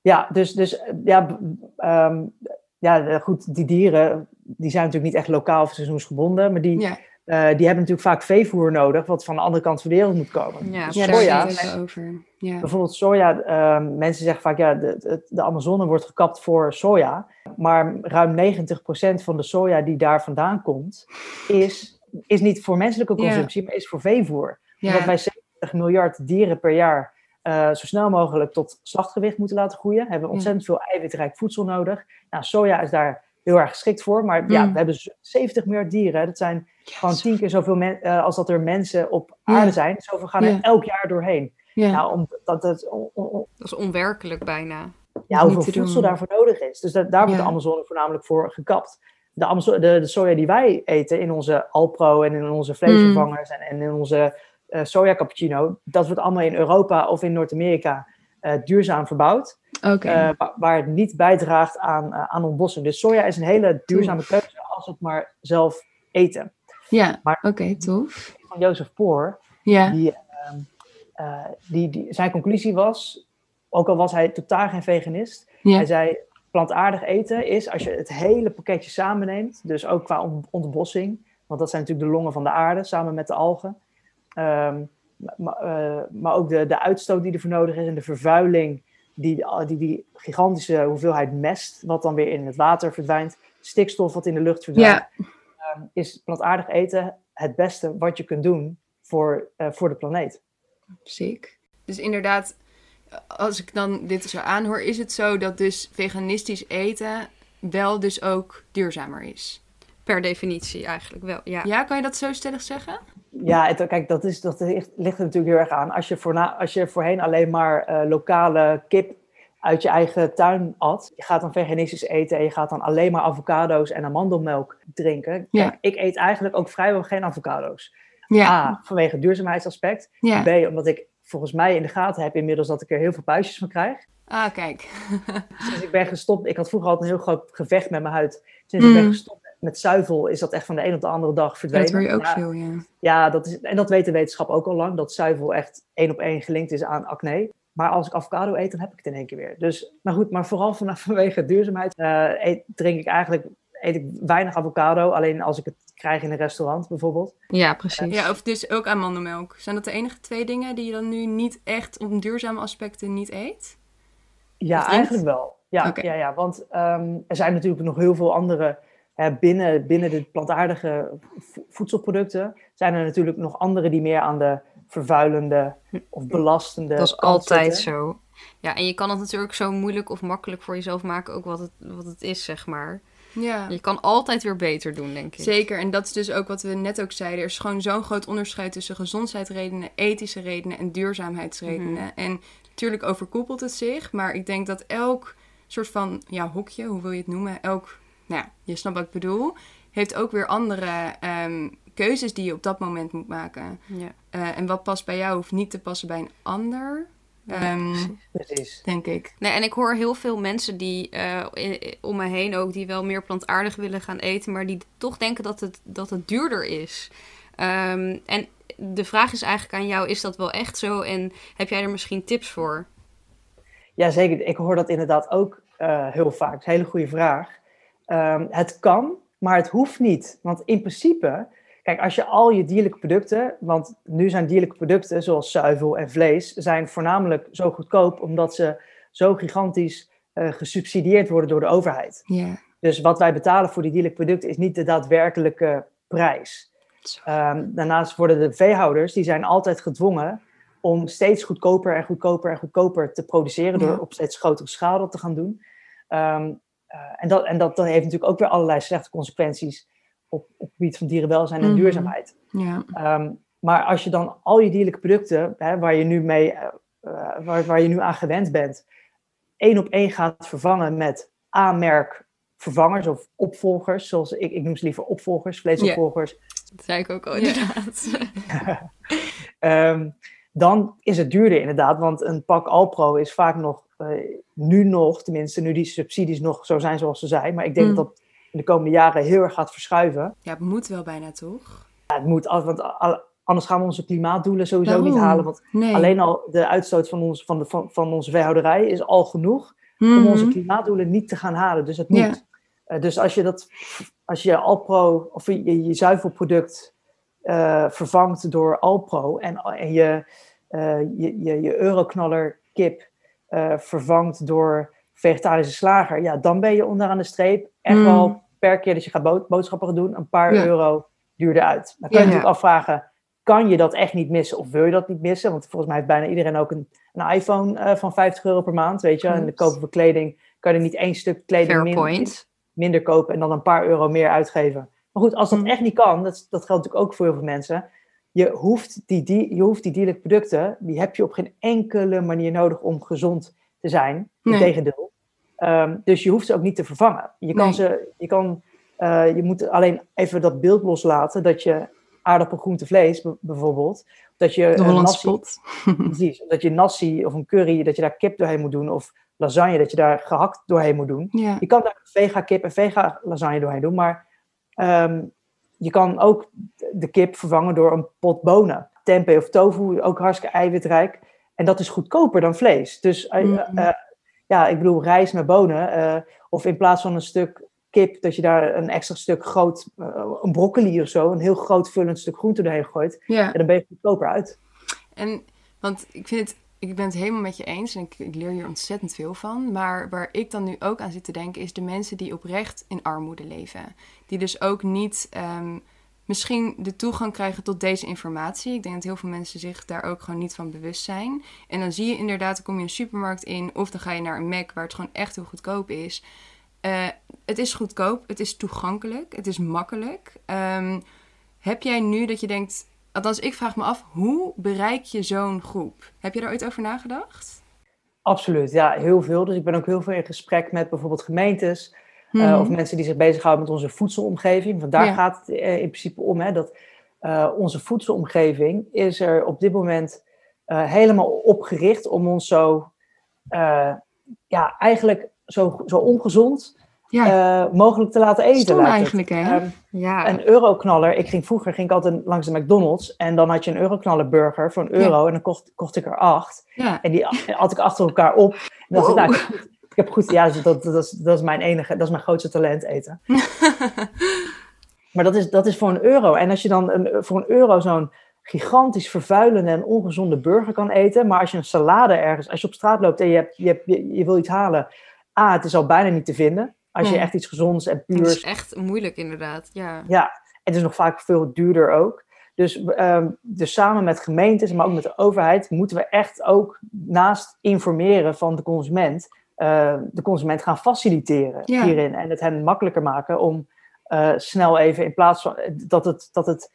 [SPEAKER 3] Ja, dus, dus ja, um, ja, goed, die dieren die zijn natuurlijk niet echt lokaal of seizoensgebonden, maar die, ja. Uh, die hebben natuurlijk vaak veevoer nodig, wat van de andere kant van de wereld moet komen.
[SPEAKER 1] Ja, dus soja, daar over.
[SPEAKER 3] Ja. Bijvoorbeeld soja, uh, mensen zeggen vaak, ja, de, de, Amazone wordt gekapt voor soja, maar ruim 90% van de soja die daar vandaan komt, is, is niet voor menselijke consumptie, maar is voor veevoer. Omdat wij 70 miljard dieren per jaar uh, zo snel mogelijk tot slachtgewicht moeten laten groeien. Hebben we ontzettend veel eiwitrijk voedsel nodig. Nou, soja is daar heel erg geschikt voor. Maar ja, mm. we hebben 70 miljard dieren. Dat zijn Gewoon tien keer zoveel men, uh, als dat er mensen op aarde zijn. Zoveel gaan er elk jaar doorheen. Nou, om, dat, dat,
[SPEAKER 2] dat is onwerkelijk bijna.
[SPEAKER 3] Ja, hoeveel voedsel daarvoor nodig is. Dus dat, daar wordt de Amazone voornamelijk voor gekapt. De, Amazone, de, de, soja die wij eten in onze Alpro en in onze vleesvervangers en, en, in onze uh, soja cappuccino, dat wordt allemaal in Europa of in Noord-Amerika uh, duurzaam verbouwd. Okay. Uh, waar het niet bijdraagt aan, aan ontbossing. Dus soja is een hele duurzame keuze als we het maar zelf eten.
[SPEAKER 1] Ja, oké, okay, tof.
[SPEAKER 3] Van Jozef Poor, ja. die, ehm, uh, die, die, zijn conclusie was, ook al was hij totaal geen veganist, hij zei, plantaardig eten is als je het hele pakketje samenneemt, dus ook qua ontbossing, want dat zijn natuurlijk de longen van de aarde, samen met de algen, um, uh, maar ook de, de uitstoot die ervoor nodig is en de vervuiling, die, die, die gigantische hoeveelheid mest, wat dan weer in het water verdwijnt, stikstof wat in de lucht verdwijnt, ja. Um, is plantaardig eten het beste wat je kunt doen voor, uh, voor de planeet.
[SPEAKER 1] Ziek. Dus inderdaad, als ik dan dit zo aanhoor, is het zo dat dus veganistisch eten wel dus ook duurzamer is?
[SPEAKER 2] Per definitie eigenlijk wel, ja.
[SPEAKER 1] Ja, kan je dat zo stellig zeggen?
[SPEAKER 3] Ja, het, kijk, dat, is, dat ligt, ligt er natuurlijk heel erg aan. Als je, voorna, als je voorheen alleen maar uh, lokale kip uit je eigen tuin at, je gaat dan veganistisch eten en je gaat dan alleen maar avocado's en amandelmelk drinken. Ja. ik eet eigenlijk ook vrijwel geen avocado's. Ja. A, vanwege het duurzaamheidsaspect. B, omdat ik volgens mij in de gaten heb inmiddels dat ik er heel veel puistjes van krijg.
[SPEAKER 1] Ah, kijk.
[SPEAKER 3] Sinds ik ben gestopt, ik had vroeger altijd een heel groot gevecht met mijn huid. Sinds ik ben mm. gestopt met zuivel is dat echt van de een op de andere dag verdwenen.
[SPEAKER 1] Dat hoor je ook veel, ja.
[SPEAKER 3] Ja, dat is, en dat weet de wetenschap ook al lang, dat zuivel echt één op één gelinkt is aan acne. Maar als ik avocado eet, dan heb ik het in één keer weer. Dus, maar goed, maar vooral vanwege duurzaamheid uh, eet, drink ik eigenlijk eet ik weinig avocado. Alleen als ik het krijg in een restaurant bijvoorbeeld.
[SPEAKER 1] Ja, precies. Ja, of dus ook amandelmelk. Zijn dat de enige twee dingen die je dan nu niet echt om duurzame aspecten niet eet?
[SPEAKER 3] Ja, eigenlijk wel. Ja, ja, ja want um, er zijn natuurlijk nog heel veel andere... Hè, binnen, binnen de plantaardige voedselproducten zijn er natuurlijk nog andere die meer aan de vervuilende of belastende.
[SPEAKER 2] Dat is altijd zo. Ja, en je kan het natuurlijk zo moeilijk of makkelijk voor jezelf maken, ook wat het, wat het is, zeg maar. Ja. Je kan altijd weer beter doen, denk ik.
[SPEAKER 1] Zeker, en dat is dus ook wat we net ook zeiden. Er is gewoon zo'n groot onderscheid tussen gezondheidsredenen, ethische redenen en duurzaamheidsredenen. Mhm. En natuurlijk overkoepelt het zich, maar ik denk dat elk soort van ja, hokje, hoe wil je het noemen, elk, nou ja, je snapt wat ik bedoel, heeft ook weer andere ehm, keuzes die je op dat moment moet maken. Ja. Uh, en wat past bij jou hoeft niet te passen bij een ander. Um, precies. Denk ik.
[SPEAKER 2] Nee, en ik hoor heel veel mensen die uh, om me heen ook, die wel meer plantaardig willen gaan eten, maar die toch denken dat het, dat het duurder is. Um, en de vraag is eigenlijk aan jou, is dat wel echt zo? En heb jij er misschien tips voor?
[SPEAKER 3] Ja, zeker. Ik hoor dat inderdaad ook uh, heel vaak. Dat is een hele goede vraag. Um, het kan, maar het hoeft niet. Want in principe Kijk, als je al je dierlijke producten, want nu zijn dierlijke producten zoals zuivel en vlees, zijn voornamelijk zo goedkoop omdat ze zo gigantisch uh, gesubsidieerd worden door de overheid. Yeah. Dus wat wij betalen voor die dierlijke producten is niet de daadwerkelijke prijs. Um, daarnaast worden de veehouders, die zijn altijd gedwongen om steeds goedkoper en goedkoper en goedkoper te produceren, door op steeds grotere schaal dat te gaan doen. Um, uh, en dat, en dat, dat heeft natuurlijk ook weer allerlei slechte consequenties op, op het gebied van dierenwelzijn en mhm. duurzaamheid. Ja. Ehm, maar als je dan al je dierlijke producten, hè, waar, je nu mee, uh, waar, waar je nu aan gewend bent, één op één gaat vervangen met A-merk vervangers of opvolgers, zoals ik, ik noem ze liever opvolgers, vleesopvolgers.
[SPEAKER 2] Dat zei ik ook al inderdaad.
[SPEAKER 3] um, dan is het duurder inderdaad, want een pak Alpro is vaak nog, uh, nu nog, tenminste nu die subsidies nog zo zijn zoals ze zijn, maar ik denk mm. dat de komende jaren heel erg gaat verschuiven.
[SPEAKER 1] Ja, het moet wel bijna toch?
[SPEAKER 3] Ja, het moet, want anders gaan we onze klimaatdoelen sowieso niet halen. Want alleen al de uitstoot van, ons, van, de, van, van onze veehouderij is al genoeg om mhm. onze klimaatdoelen niet te gaan halen. Dus het moet. Uh, dus als je dat, als je Alpro of je, je zuivelproduct uh, vervangt door Alpro en, en je, uh, je, je, je euroknaller kip vervangt door vegetarische slager, ja, dan ben je onderaan de streep echt mm. wel per keer dat je gaat boodschappen doen, een paar euro duurder uit. Dan kan je natuurlijk afvragen, kan je dat echt niet missen of wil je dat niet missen? Want volgens mij heeft bijna iedereen ook een, een iPhone uh, van 50 euro per maand, weet je. En de kopen voor kleding kan je niet één stuk kleding minder, minder, kopen en dan een paar euro meer uitgeven Maar goed, als dat
[SPEAKER 1] Mm.
[SPEAKER 3] echt niet kan, dat, dat geldt natuurlijk ook voor heel veel mensen. Je hoeft die, die, je hoeft die dierlijke producten, die heb je op geen enkele manier nodig om gezond te zijn.
[SPEAKER 1] Nee.
[SPEAKER 3] Integendeel. Ehm, dus je hoeft ze ook niet te vervangen. Je, kan
[SPEAKER 1] Nee.
[SPEAKER 3] ze, je, kan, eh, je moet alleen even dat beeld loslaten dat je aardappel, groente, vlees bijvoorbeeld, dat je
[SPEAKER 1] De
[SPEAKER 3] een
[SPEAKER 1] Hollandse
[SPEAKER 3] nasi,
[SPEAKER 1] pot.
[SPEAKER 3] precies, dat je nasi of een curry, dat je daar kip doorheen moet doen, of lasagne, dat je daar gehakt doorheen moet doen.
[SPEAKER 1] Ja.
[SPEAKER 3] Je kan daar vega kip en vega lasagne doorheen doen, maar ehm, je kan ook de kip vervangen door een pot bonen. Tempeh of tofu, ook hartstikke eiwitrijk. En dat is goedkoper dan vlees. Dus eh, ja, ik bedoel rijst met bonen. eh, of in plaats van een stuk kip, dat je daar een extra stuk groot, eh, een broccoli of zo, een heel groot vullend stuk groente doorheen gooit.
[SPEAKER 1] ja.
[SPEAKER 3] En dan ben je goedkoper uit.
[SPEAKER 1] En, want ik vind het, ik ben het helemaal met je eens en ik, ik leer hier ontzettend veel van. Maar waar ik dan nu ook aan zit te denken, is de mensen die oprecht in armoede leven. Die dus ook niet ehm, misschien de toegang krijgen tot deze informatie. Ik denk dat heel veel mensen zich daar ook gewoon niet van bewust zijn. En dan zie je inderdaad, dan kom je een supermarkt in of dan ga je naar een Mac waar het gewoon echt heel goedkoop is. Eh, het is goedkoop, het is toegankelijk, het is makkelijk. Ehm, heb jij nu dat je denkt, althans ik vraag me af, hoe bereik je zo'n groep? Heb je daar ooit over nagedacht?
[SPEAKER 3] Absoluut, ja, heel veel. Dus ik ben ook heel veel in gesprek met bijvoorbeeld gemeentes. Eh, of mensen die zich bezighouden met onze voedselomgeving. Want daar
[SPEAKER 1] Ja.
[SPEAKER 3] gaat het eh, in principe om. Hè, dat eh, onze voedselomgeving is er op dit moment helemaal opgericht om ons zo, ja, eigenlijk zo, zo ongezond
[SPEAKER 1] Ja,
[SPEAKER 3] mogelijk te laten eten.
[SPEAKER 1] stom eigenlijk hè?
[SPEAKER 3] Ehm,
[SPEAKER 2] Ja,
[SPEAKER 3] een euroknaller. Ik ging vroeger ging ik altijd langs de McDonald's en dan had je een euroknaller burger voor een euro en dan kocht, kocht ik er acht.
[SPEAKER 1] ja.
[SPEAKER 3] En die at ik achter elkaar op. En dan dacht
[SPEAKER 1] Wow.
[SPEAKER 3] nou, ik goed- ik heb goed, ja, dat, dat, is, dat is mijn enige, dat is mijn grootste talent eten. maar dat is, dat is voor een euro. En als je dan een, voor een euro zo'n gigantisch vervuilende en ongezonde burger kan eten, maar als je een salade ergens, als je op straat loopt en je, hebt, je, hebt, je, je wil iets halen, A, het is al bijna niet te vinden. Als je echt iets gezonds en
[SPEAKER 2] dat is
[SPEAKER 3] puurs
[SPEAKER 2] echt moeilijk inderdaad. Ja.
[SPEAKER 3] ja, het is nog vaak veel duurder ook. Dus, ehm, dus samen met gemeentes, maar ook met de overheid, moeten we echt ook naast informeren van de consument, eh, de consument gaan faciliteren
[SPEAKER 1] Ja.
[SPEAKER 3] hierin. En het hen makkelijker maken om eh, snel even, in plaats van dat het, dat het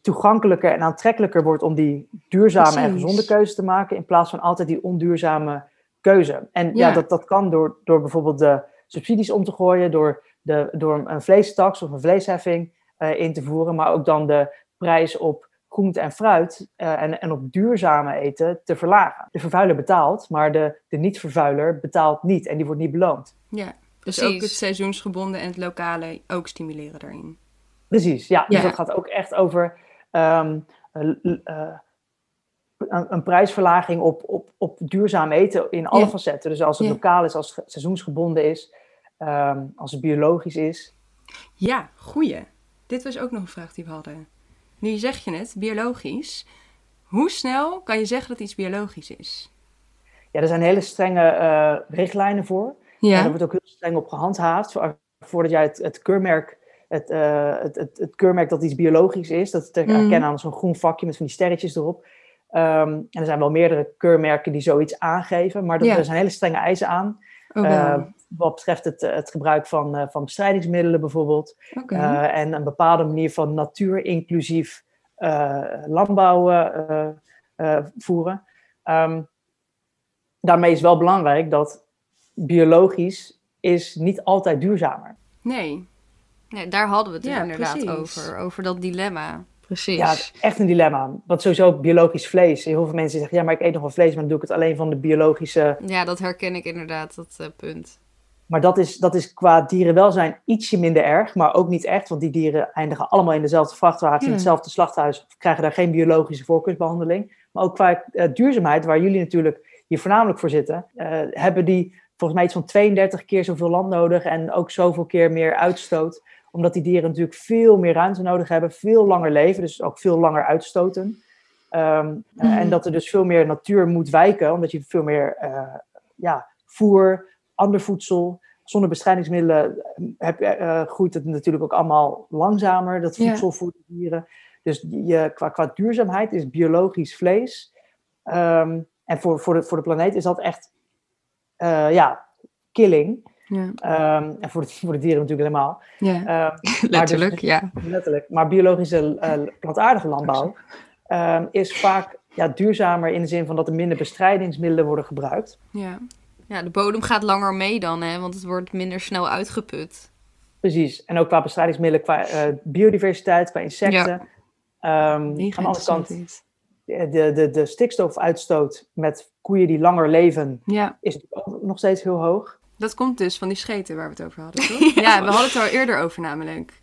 [SPEAKER 3] toegankelijker en aantrekkelijker wordt om die duurzame en gezonde keuze te maken, in plaats van altijd die onduurzame keuze. En ja,
[SPEAKER 1] Ja.
[SPEAKER 3] dat, dat kan door, door bijvoorbeeld de subsidies om te gooien, door, de, door een vleestaks of een vleesheffing eh, in te voeren, maar ook dan de prijs op groente en fruit eh, en, en op duurzame eten te verlagen. De vervuiler betaalt, maar de, de niet-vervuiler betaalt niet en die wordt niet beloond.
[SPEAKER 1] ja. Dus
[SPEAKER 2] Precies.
[SPEAKER 1] ook het seizoensgebonden en het lokale ook stimuleren daarin.
[SPEAKER 3] Precies, ja. Dus
[SPEAKER 1] Ja.
[SPEAKER 3] dat gaat ook echt over ehm, eh, eh, een, prijsverlaging op, op, op duurzaam eten in alle
[SPEAKER 1] Ja.
[SPEAKER 3] facetten. Dus als het
[SPEAKER 1] Ja.
[SPEAKER 3] lokaal is, als het ge- seizoensgebonden is, ehm, als het biologisch is.
[SPEAKER 1] Ja, goeie. Dit was ook nog een vraag die we hadden. Nu zeg je het, biologisch. Hoe snel kan je zeggen dat iets biologisch is?
[SPEAKER 3] Ja, er zijn hele strenge eh, richtlijnen voor. En daar
[SPEAKER 1] Ja.
[SPEAKER 3] wordt ook heel streng op gehandhaafd. Voor- Voordat jij het, het keurmerk, het, eh, het, het, het keurmerk dat iets biologisch is, dat te
[SPEAKER 1] Mhm.
[SPEAKER 3] herkennen aan zo'n groen vakje met van die sterretjes erop. Ehm, en er zijn wel meerdere keurmerken die zoiets aangeven, maar dat,
[SPEAKER 1] Ja.
[SPEAKER 3] er zijn hele strenge eisen aan.
[SPEAKER 1] Oh.
[SPEAKER 3] Wat betreft het, eh, het gebruik van, eh, van bestrijdingsmiddelen bijvoorbeeld. Eh, en een bepaalde manier van natuur-inclusief eh, landbouw eh, eh, voeren. Ehm, daarmee is wel belangrijk dat biologisch is niet altijd duurzamer.
[SPEAKER 1] nee,
[SPEAKER 2] Nee, daar hadden we het
[SPEAKER 1] Ja,
[SPEAKER 2] inderdaad
[SPEAKER 1] precies.
[SPEAKER 2] over. Over dat dilemma. Precies.
[SPEAKER 3] Ja, echt een dilemma. Want sowieso biologisch vlees. Heel veel mensen zeggen, ja, maar ik eet nog wel vlees, maar dan doe ik het alleen van de biologische.
[SPEAKER 2] Ja, dat herken ik inderdaad, dat punt.
[SPEAKER 3] Maar dat is, dat is qua dierenwelzijn ietsje minder erg, maar ook niet echt. Want die dieren eindigen allemaal in dezelfde vrachtwagens, in
[SPEAKER 1] Ja.
[SPEAKER 3] hetzelfde slachthuis, krijgen daar geen biologische voorkeursbehandeling. Maar ook qua eh, duurzaamheid, waar jullie natuurlijk hier voornamelijk voor zitten, eh, hebben die volgens mij iets van 32 keer zoveel land nodig en ook zoveel keer meer uitstoot. Omdat die dieren natuurlijk veel meer ruimte nodig hebben, veel langer leven, dus ook veel langer uitstoten. Ehm, eh. En dat er dus veel meer natuur moet wijken, omdat je veel meer eh, ja, voer, ander voedsel, zonder bestrijdingsmiddelen eh, heb, je, eh, groeit het natuurlijk ook allemaal langzamer, dat
[SPEAKER 1] Ja.
[SPEAKER 3] voedsel voor de dieren. Dus je, qua, qua duurzaamheid is biologisch vlees. ehm, en voor, voor, de, voor de planeet is dat echt, eh, ja, killing. Ja. Ehm, en voor de, voor de dieren natuurlijk helemaal.
[SPEAKER 1] Ja. Ehm, letterlijk, dus, ja.
[SPEAKER 3] Letterlijk. Maar biologische uh, plantaardige landbouw um, is vaak ja, duurzamer in de zin van dat er minder bestrijdingsmiddelen worden gebruikt.
[SPEAKER 2] Ja. Ja, de bodem gaat langer mee dan, hè, want het wordt minder snel uitgeput.
[SPEAKER 3] Precies. En ook qua bestrijdingsmiddelen, qua uh, biodiversiteit, qua insecten. Ja. Um, aan de andere kant, de, de, de stikstofuitstoot met koeien die langer leven, ja. is ook nog steeds heel hoog.
[SPEAKER 1] Dat komt dus van die scheten waar we het over hadden, toch? ja, we hadden het er al eerder over namelijk.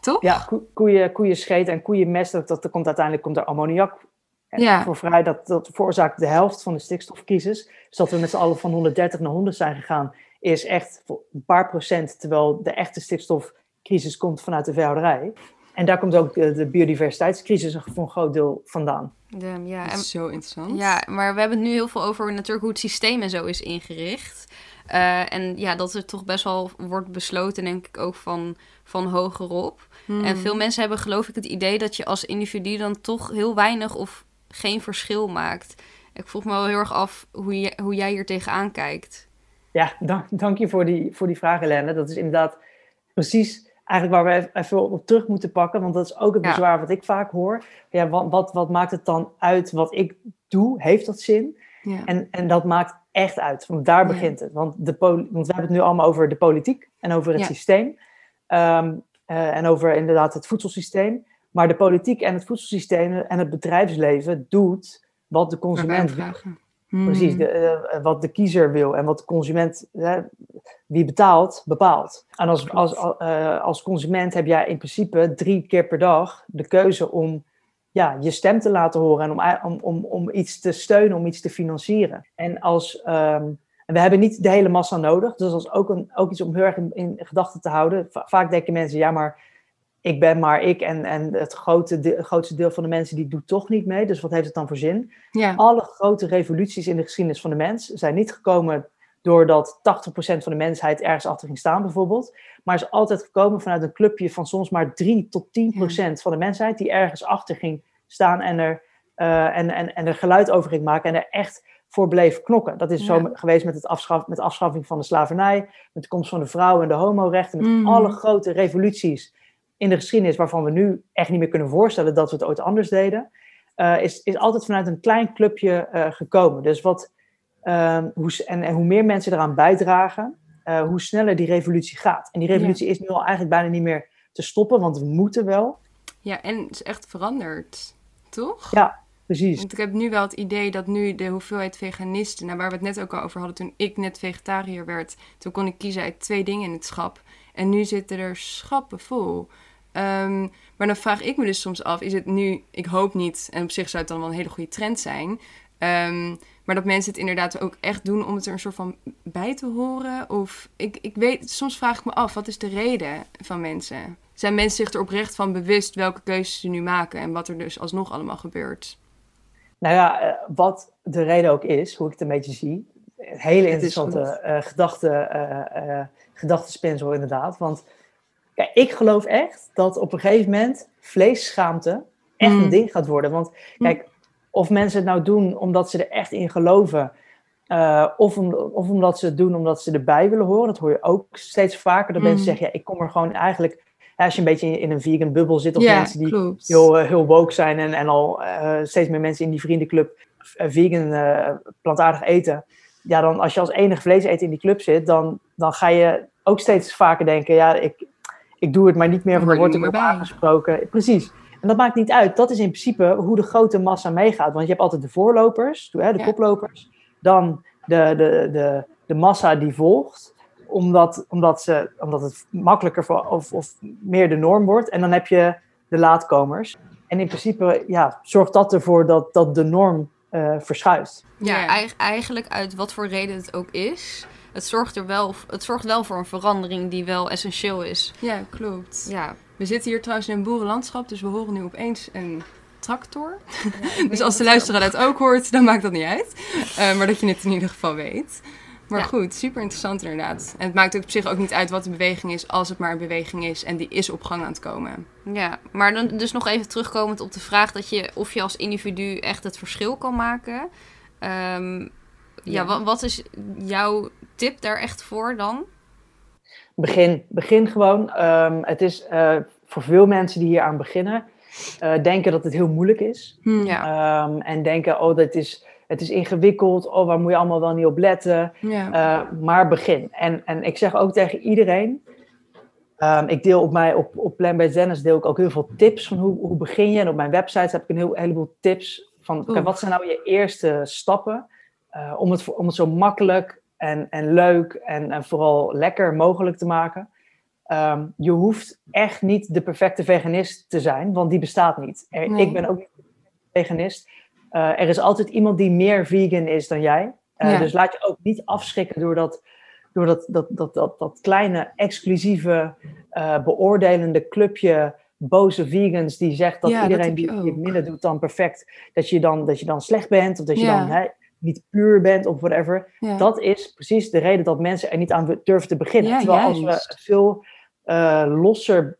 [SPEAKER 1] Toch?
[SPEAKER 3] Ja, koeien, koeien scheten en koeienmest, dat, dat komt uiteindelijk komt er ammoniak ja. voor vrij. Dat, dat veroorzaakt de helft van de stikstofcrisis. Dus dat we met z'n allen van 130 naar 100 zijn gegaan, is echt een paar procent, terwijl de echte stikstofcrisis komt vanuit de veehouderij. En daar komt ook de, de biodiversiteitscrisis voor een groot deel vandaan.
[SPEAKER 1] Ja, en, zo interessant.
[SPEAKER 2] Ja, maar we hebben het nu heel veel over natuurlijk hoe het systeem en zo is ingericht. Uh, en ja, dat er toch best wel wordt besloten, denk ik, ook van, van hogerop. Hmm. En veel mensen hebben, geloof ik, het idee dat je als individu dan toch heel weinig of geen verschil maakt. Ik vroeg me wel heel erg af hoe, je, hoe jij hier tegenaan kijkt.
[SPEAKER 3] Ja, dank, dank je voor die, voor die vraag, Helene. Dat is inderdaad precies eigenlijk waar we even op terug moeten pakken. Want dat is ook het bezwaar wat ik vaak hoor. Ja, wat, wat, wat maakt het dan uit wat ik doe? Heeft dat zin? Ja. En, en dat maakt echt uit. Want daar begint het. Want, de want we hebben het nu allemaal over de politiek en over het systeem. Um, uh, en over inderdaad het voedselsysteem. Maar de politiek en het voedselsysteem en het bedrijfsleven doet wat de consument wil. Precies, de, uh, wat de kiezer wil en wat de consument, uh, wie betaalt, bepaalt. En als, als, uh, als consument heb jij in principe drie keer per dag de keuze om ja, je stem te laten horen en om, om, om, om iets te steunen, om iets te financieren. En als, um, we hebben niet de hele massa nodig, dus dat is ook, een, ook iets om heel erg in, in gedachten te houden. vaak denken mensen, ja, maar ik ben maar ik en, en het, grote de, grootste deel van de mensen die doet toch niet mee. Dus wat heeft het dan voor zin? Ja. Alle grote revoluties in de geschiedenis van de mens zijn niet gekomen doordat 80% van de mensheid ergens achter ging staan bijvoorbeeld. Maar is altijd gekomen vanuit een clubje van soms maar 3 tot 10% van de mensheid die ergens achter ging staan en er, uh, en, en, en er geluid over ging maken en er echt voor bleef knokken. Dat is zo geweest met, het afschaf, met de afschaffing van de slavernij, met de komst van de vrouw en de homorechten, met mm. alle grote revoluties in de geschiedenis waarvan we nu echt niet meer kunnen voorstellen dat we het ooit anders deden, uh, is, is altijd vanuit een klein clubje uh, gekomen. Dus wat, uh, hoe, en, en, hoe meer mensen eraan bijdragen, eh, hoe sneller die revolutie gaat. En die revolutie is nu al eigenlijk bijna niet meer te stoppen, want we moeten wel.
[SPEAKER 1] Ja, en het is echt veranderd, toch?
[SPEAKER 3] Ja, precies.
[SPEAKER 1] Want ik heb nu wel het idee dat nu de hoeveelheid veganisten, nou, waar we het net ook al over hadden toen ik net vegetariër werd, toen kon ik kiezen uit twee dingen in het schap. En nu zitten er schappen vol. Um, maar dan vraag ik me dus soms af, is het nu, ik hoop niet, en op zich zou het dan wel een hele goede trend zijn, um, maar dat mensen het inderdaad ook echt doen om het er een soort van bij te horen? Of ik, ik weet, soms vraag ik me af, wat is de reden van mensen? Zijn mensen zich er oprecht van bewust welke keuzes ze nu maken en wat er dus alsnog allemaal gebeurt?
[SPEAKER 3] Nou ja, eh, wat de reden ook is, hoe ik het een beetje zie, hele interessante uh, gedachte, uh, inderdaad. Want ik geloof echt dat op een gegeven moment vleesschaamte echt een mm. ding gaat worden. Want mm. kijk, of mensen het nou doen omdat ze er echt in geloven, uh, of, om, of omdat ze het doen omdat ze erbij willen horen. Dat hoor je ook steeds vaker. Dat mensen mm. zeggen, ja, ik kom er gewoon eigenlijk... als je een beetje in, een vegan bubbel zit, of mensen die heel, uh, heel woke zijn en, en al uh, steeds meer mensen in die vriendenclub vegan, plantaardig eten. Ja, dan als je als enige vlees eten in die club zit, dan, dan ga je ook steeds vaker denken, ja, ik, ik doe het maar niet meer, van dan word ik op aangesproken. Precies. En dat maakt niet uit. Dat is in principe hoe de grote massa meegaat. Want je hebt altijd de voorlopers, de ja. koplopers. Dan de, de, de, de massa die volgt. Omdat, omdat, ze, omdat het makkelijker voor, of, of meer de norm wordt. En dan heb je de laatkomers. En in principe ja, zorgt dat ervoor dat, dat de norm uh, verschuift.
[SPEAKER 2] Ja, eigenlijk uit wat voor reden het ook is het zorgt er wel, het zorgt wel voor een verandering die wel essentieel is.
[SPEAKER 1] Ja, klopt. Ja. We zitten hier trouwens in een boerenlandschap, dus we horen nu opeens een tractor. dus als de luisteraar dat ook hoort, dan maakt dat niet uit. Uh, maar dat je het in ieder geval weet. Maar goed, super interessant inderdaad. En het maakt op zich ook niet uit wat de beweging is, als het maar een beweging is en die is op gang aan het komen.
[SPEAKER 2] Ja, maar dan dus nog even terugkomend op de vraag dat je of je als individu echt het verschil kan maken. Um, ja, ja wat, wat, is jouw tip daar echt voor dan?
[SPEAKER 3] begin, begin gewoon. Ehm, het is uh, voor veel mensen die hier aan beginnen, uh, denken dat het heel moeilijk is.
[SPEAKER 1] Hm, ja.
[SPEAKER 3] Um, en denken, oh, dat is, het is ingewikkeld. Oh, waar moet je allemaal wel niet op letten?
[SPEAKER 1] Ja.
[SPEAKER 3] Uh, maar begin. En, en ik zeg ook tegen iedereen, Um, ik deel op, mij, op, op Plan bij Zennis deel ik ook heel veel tips van hoe, hoe begin je. En op mijn website heb ik een heel, heleboel tips van wat zijn nou je eerste stappen uh, om, het, om het zo makkelijk en, en leuk en, en vooral lekker mogelijk te maken. Um, je hoeft echt niet de perfecte veganist te zijn, want die bestaat niet. Er, nee. Ik ben ook niet veganist. Uh, er is altijd iemand die meer vegan is dan jij. Uh, ja. Dus laat je ook niet afschrikken door dat door dat, dat, dat, dat, dat kleine, exclusieve, uh, beoordelende clubje boze vegans die zegt dat
[SPEAKER 1] ja,
[SPEAKER 3] iedereen die het minder doet dan perfect, dat je dan, dat je dan slecht bent of dat je ja. dan hè, niet puur bent of whatever.
[SPEAKER 1] Ja.
[SPEAKER 3] Dat is precies de reden dat mensen er niet aan durven te beginnen. Terwijl als we veel uh, losser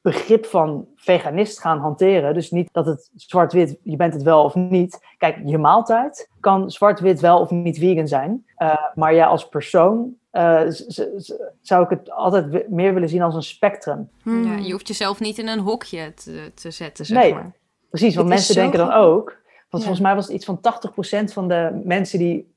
[SPEAKER 3] begrip van veganist gaan hanteren. Dus niet dat het zwart-wit, je bent het wel of niet. Kijk, je maaltijd kan zwart-wit wel of niet vegan zijn. Uh, maar jij als persoon uh, zou ik het altijd meer willen zien als een spectrum.
[SPEAKER 2] Hmm. Ja, je hoeft jezelf niet in een hokje te, te zetten, zeg
[SPEAKER 3] nee,
[SPEAKER 2] maar.
[SPEAKER 3] precies. Want
[SPEAKER 1] Het
[SPEAKER 3] mensen denken dan ook... Want
[SPEAKER 1] Ja.
[SPEAKER 3] volgens mij was het iets van 80% van de mensen die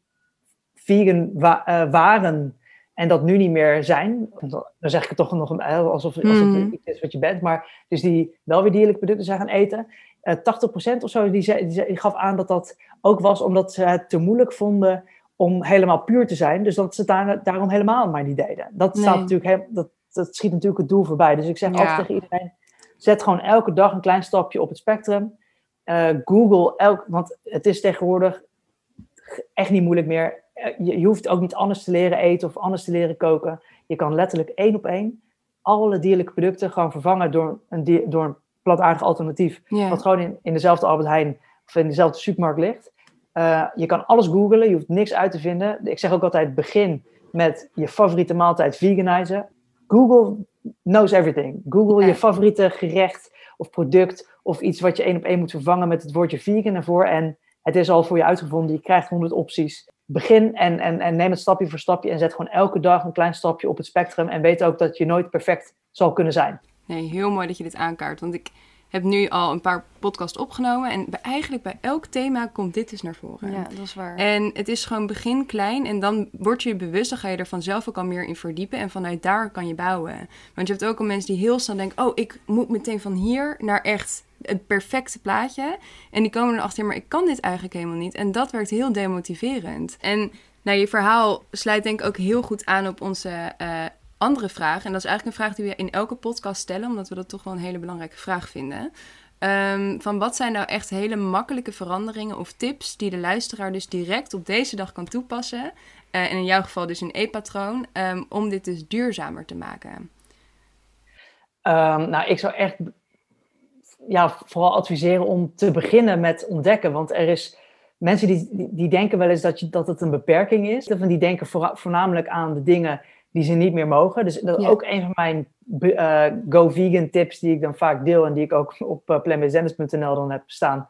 [SPEAKER 3] vegan wa- eh, waren... en dat nu niet meer zijn... dan zeg ik het toch nog een- eh, alsof, alsof
[SPEAKER 1] Mhm.
[SPEAKER 3] het iets is wat je bent... maar dus die wel weer dierlijke producten zijn gaan eten... eh 80% of zo, die, zei, die, zei- die gaf aan dat dat ook was omdat ze het te moeilijk vonden om helemaal puur te zijn. Dus dat ze het daar, daarom helemaal maar niet deden. Dat, staat natuurlijk dat, dat schiet natuurlijk het doel voorbij. Dus ik zeg
[SPEAKER 2] Ja.
[SPEAKER 3] altijd tegen iedereen, zet gewoon elke dag een klein stapje op het spectrum. Eh, Google, elk, want het is tegenwoordig echt niet moeilijk meer. Eh, Je, je hoeft ook niet anders te leren eten of anders te leren koken. Je kan letterlijk één op één alle dierlijke producten gewoon vervangen door een, dier- door een plantaardig alternatief. Wat gewoon in, in dezelfde Albert Heijn of in dezelfde supermarkt ligt. Eh, je kan alles googlen, je hoeft niks uit te vinden. Ik zeg ook altijd, begin met je favoriete maaltijd veganizen. Google knows everything. Google je favoriete gerecht of product of iets wat je één op één moet vervangen met het woordje vegan ervoor. En het is al voor je uitgevonden, je krijgt honderd opties. Begin en, en, en neem het stapje voor stapje en zet gewoon elke dag een klein stapje op het spectrum. En weet ook dat je nooit perfect zal kunnen zijn.
[SPEAKER 1] Nee, heel mooi dat je dit aankaart. Want ik heb nu al een paar podcasts opgenomen. En bij, eigenlijk bij elk thema komt dit dus naar voren.
[SPEAKER 2] Ja, dat is waar.
[SPEAKER 1] En het is gewoon begin klein en dan word je je bewust, dan ga je er vanzelf ook al meer in verdiepen en vanuit daar kan je bouwen. Want je hebt ook al mensen die heel snel denken, oh, ik moet meteen van hier naar echt het perfecte plaatje. En die komen erachter, maar ik kan dit eigenlijk helemaal niet. En dat werkt heel demotiverend. En nou, je verhaal sluit denk ik ook heel goed aan op onze eh, andere vraag. En dat is eigenlijk een vraag die we in elke podcast stellen, omdat we dat toch wel een hele belangrijke vraag vinden. Ehm, van wat zijn nou echt hele makkelijke veranderingen of tips die de luisteraar dus direct op deze dag kan toepassen? Eh, en in jouw geval dus een e-patroon, ehm, om dit dus duurzamer te maken.
[SPEAKER 3] Um, nou, ik zou echt ja, vooral adviseren om te beginnen met ontdekken. Want er is mensen die, die, denken wel eens dat, je, dat het een beperking is. Die denken voor, voornamelijk aan de dingen die ze niet meer mogen. Dus dat is
[SPEAKER 1] Ja.
[SPEAKER 3] ook een van mijn uh, Go Vegan tips die ik dan vaak deel en die ik ook op uh, dan heb staan.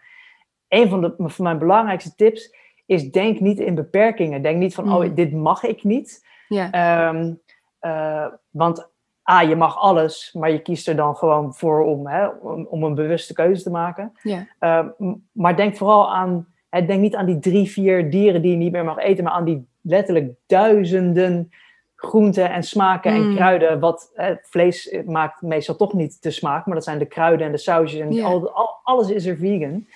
[SPEAKER 3] Een van, de, van mijn belangrijkste tips is denk niet in beperkingen. Denk niet van,
[SPEAKER 1] Mm.
[SPEAKER 3] oh, dit mag ik niet.
[SPEAKER 1] Ja,
[SPEAKER 3] Um, uh, want A, je mag alles, maar je kiest er dan gewoon voor om, hè, om, om een bewuste keuze te maken.
[SPEAKER 1] ja,
[SPEAKER 3] Uh, maar denk vooral aan, hè, denk niet aan die drie, vier dieren die je niet meer mag eten, maar aan die letterlijk duizenden groenten en smaken
[SPEAKER 1] Mm.
[SPEAKER 3] en kruiden. Wat hè, vlees maakt meestal toch niet de smaak, maar dat zijn de kruiden en de sausjes en
[SPEAKER 1] Ja.
[SPEAKER 3] al, al- alles is er vegan.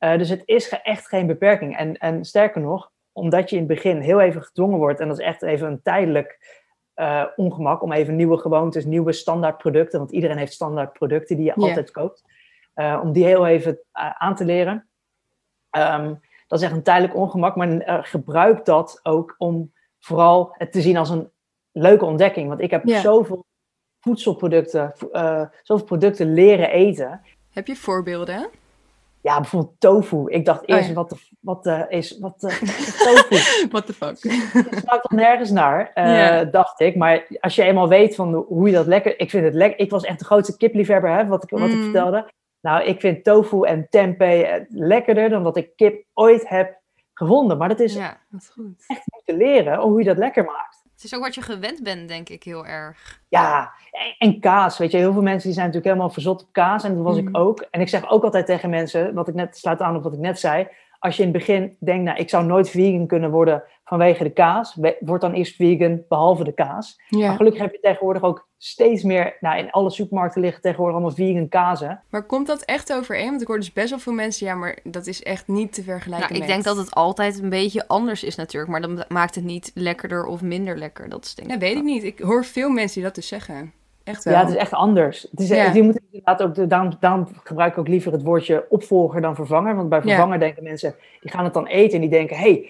[SPEAKER 3] Uh, dus het is echt geen beperking. En, en sterker nog, omdat je in het begin heel even gedwongen wordt, en dat is echt even een tijdelijk uh, ongemak om even nieuwe gewoontes, nieuwe standaardproducten, want iedereen heeft standaardproducten die je altijd koopt, uh, om die heel even aan te leren. Um, dat is echt een tijdelijk ongemak, maar gebruik dat ook om vooral het te zien als een leuke ontdekking. Want ik heb
[SPEAKER 1] Ja.
[SPEAKER 3] zoveel voedselproducten, uh, zoveel producten leren eten.
[SPEAKER 1] Heb je voorbeelden?
[SPEAKER 3] Ja, bijvoorbeeld tofu. Ik dacht eerst,
[SPEAKER 1] Oh ja.
[SPEAKER 3] wat, de, wat, de, is, wat, uh, tofu?
[SPEAKER 1] What the fuck?
[SPEAKER 3] Het smaakt toch nergens naar, uh, dacht ik. Maar als je eenmaal weet van hoe je dat lekker... Ik vind het lekker. Ik was echt de grootste kipliefhebber, hè, wat, ik, wat ik
[SPEAKER 1] Mm.
[SPEAKER 3] vertelde. Nou, ik vind tofu en tempeh eh, lekkerder dan dat ik kip ooit heb gevonden. Maar dat is
[SPEAKER 1] Ja, dat is goed.
[SPEAKER 3] echt moeten leren hoe je dat lekker maakt.
[SPEAKER 2] Het is ook wat je gewend bent, denk ik, heel erg.
[SPEAKER 3] Ja, en kaas. Weet je, heel veel mensen die zijn natuurlijk helemaal verzot op kaas. En dat was ik
[SPEAKER 1] Mhm.
[SPEAKER 3] ook. En ik zeg ook altijd tegen mensen, wat ik net sluit aan op wat ik net zei. Als je in het begin denkt, nou, ik zou nooit vegan kunnen worden vanwege de kaas. Word dan eerst vegan, behalve de kaas. Maar gelukkig heb je tegenwoordig ook steeds meer, nou, in alle supermarkten liggen tegenwoordig allemaal vegan kazen.
[SPEAKER 1] Maar komt dat echt overeen? Want ik hoor dus best wel veel mensen, ja, maar dat is echt niet te vergelijken
[SPEAKER 2] Nou, ik
[SPEAKER 1] met...
[SPEAKER 2] denk dat het altijd een beetje anders is natuurlijk. Maar dat maakt het niet lekkerder of minder lekker. Dat is denk
[SPEAKER 1] Ja,
[SPEAKER 2] ik
[SPEAKER 1] weet ik niet. Ik hoor veel mensen die dat dus zeggen. Echt wel.
[SPEAKER 3] Ja, het is echt anders. Het is,
[SPEAKER 1] Ja.
[SPEAKER 3] Je moet inderdaad ook, de- daarom, daarom gebruik ik ook liever het woordje opvolger dan vervanger. Want bij
[SPEAKER 1] Ja.
[SPEAKER 3] vervanger denken mensen, die gaan het dan eten en die denken, hey,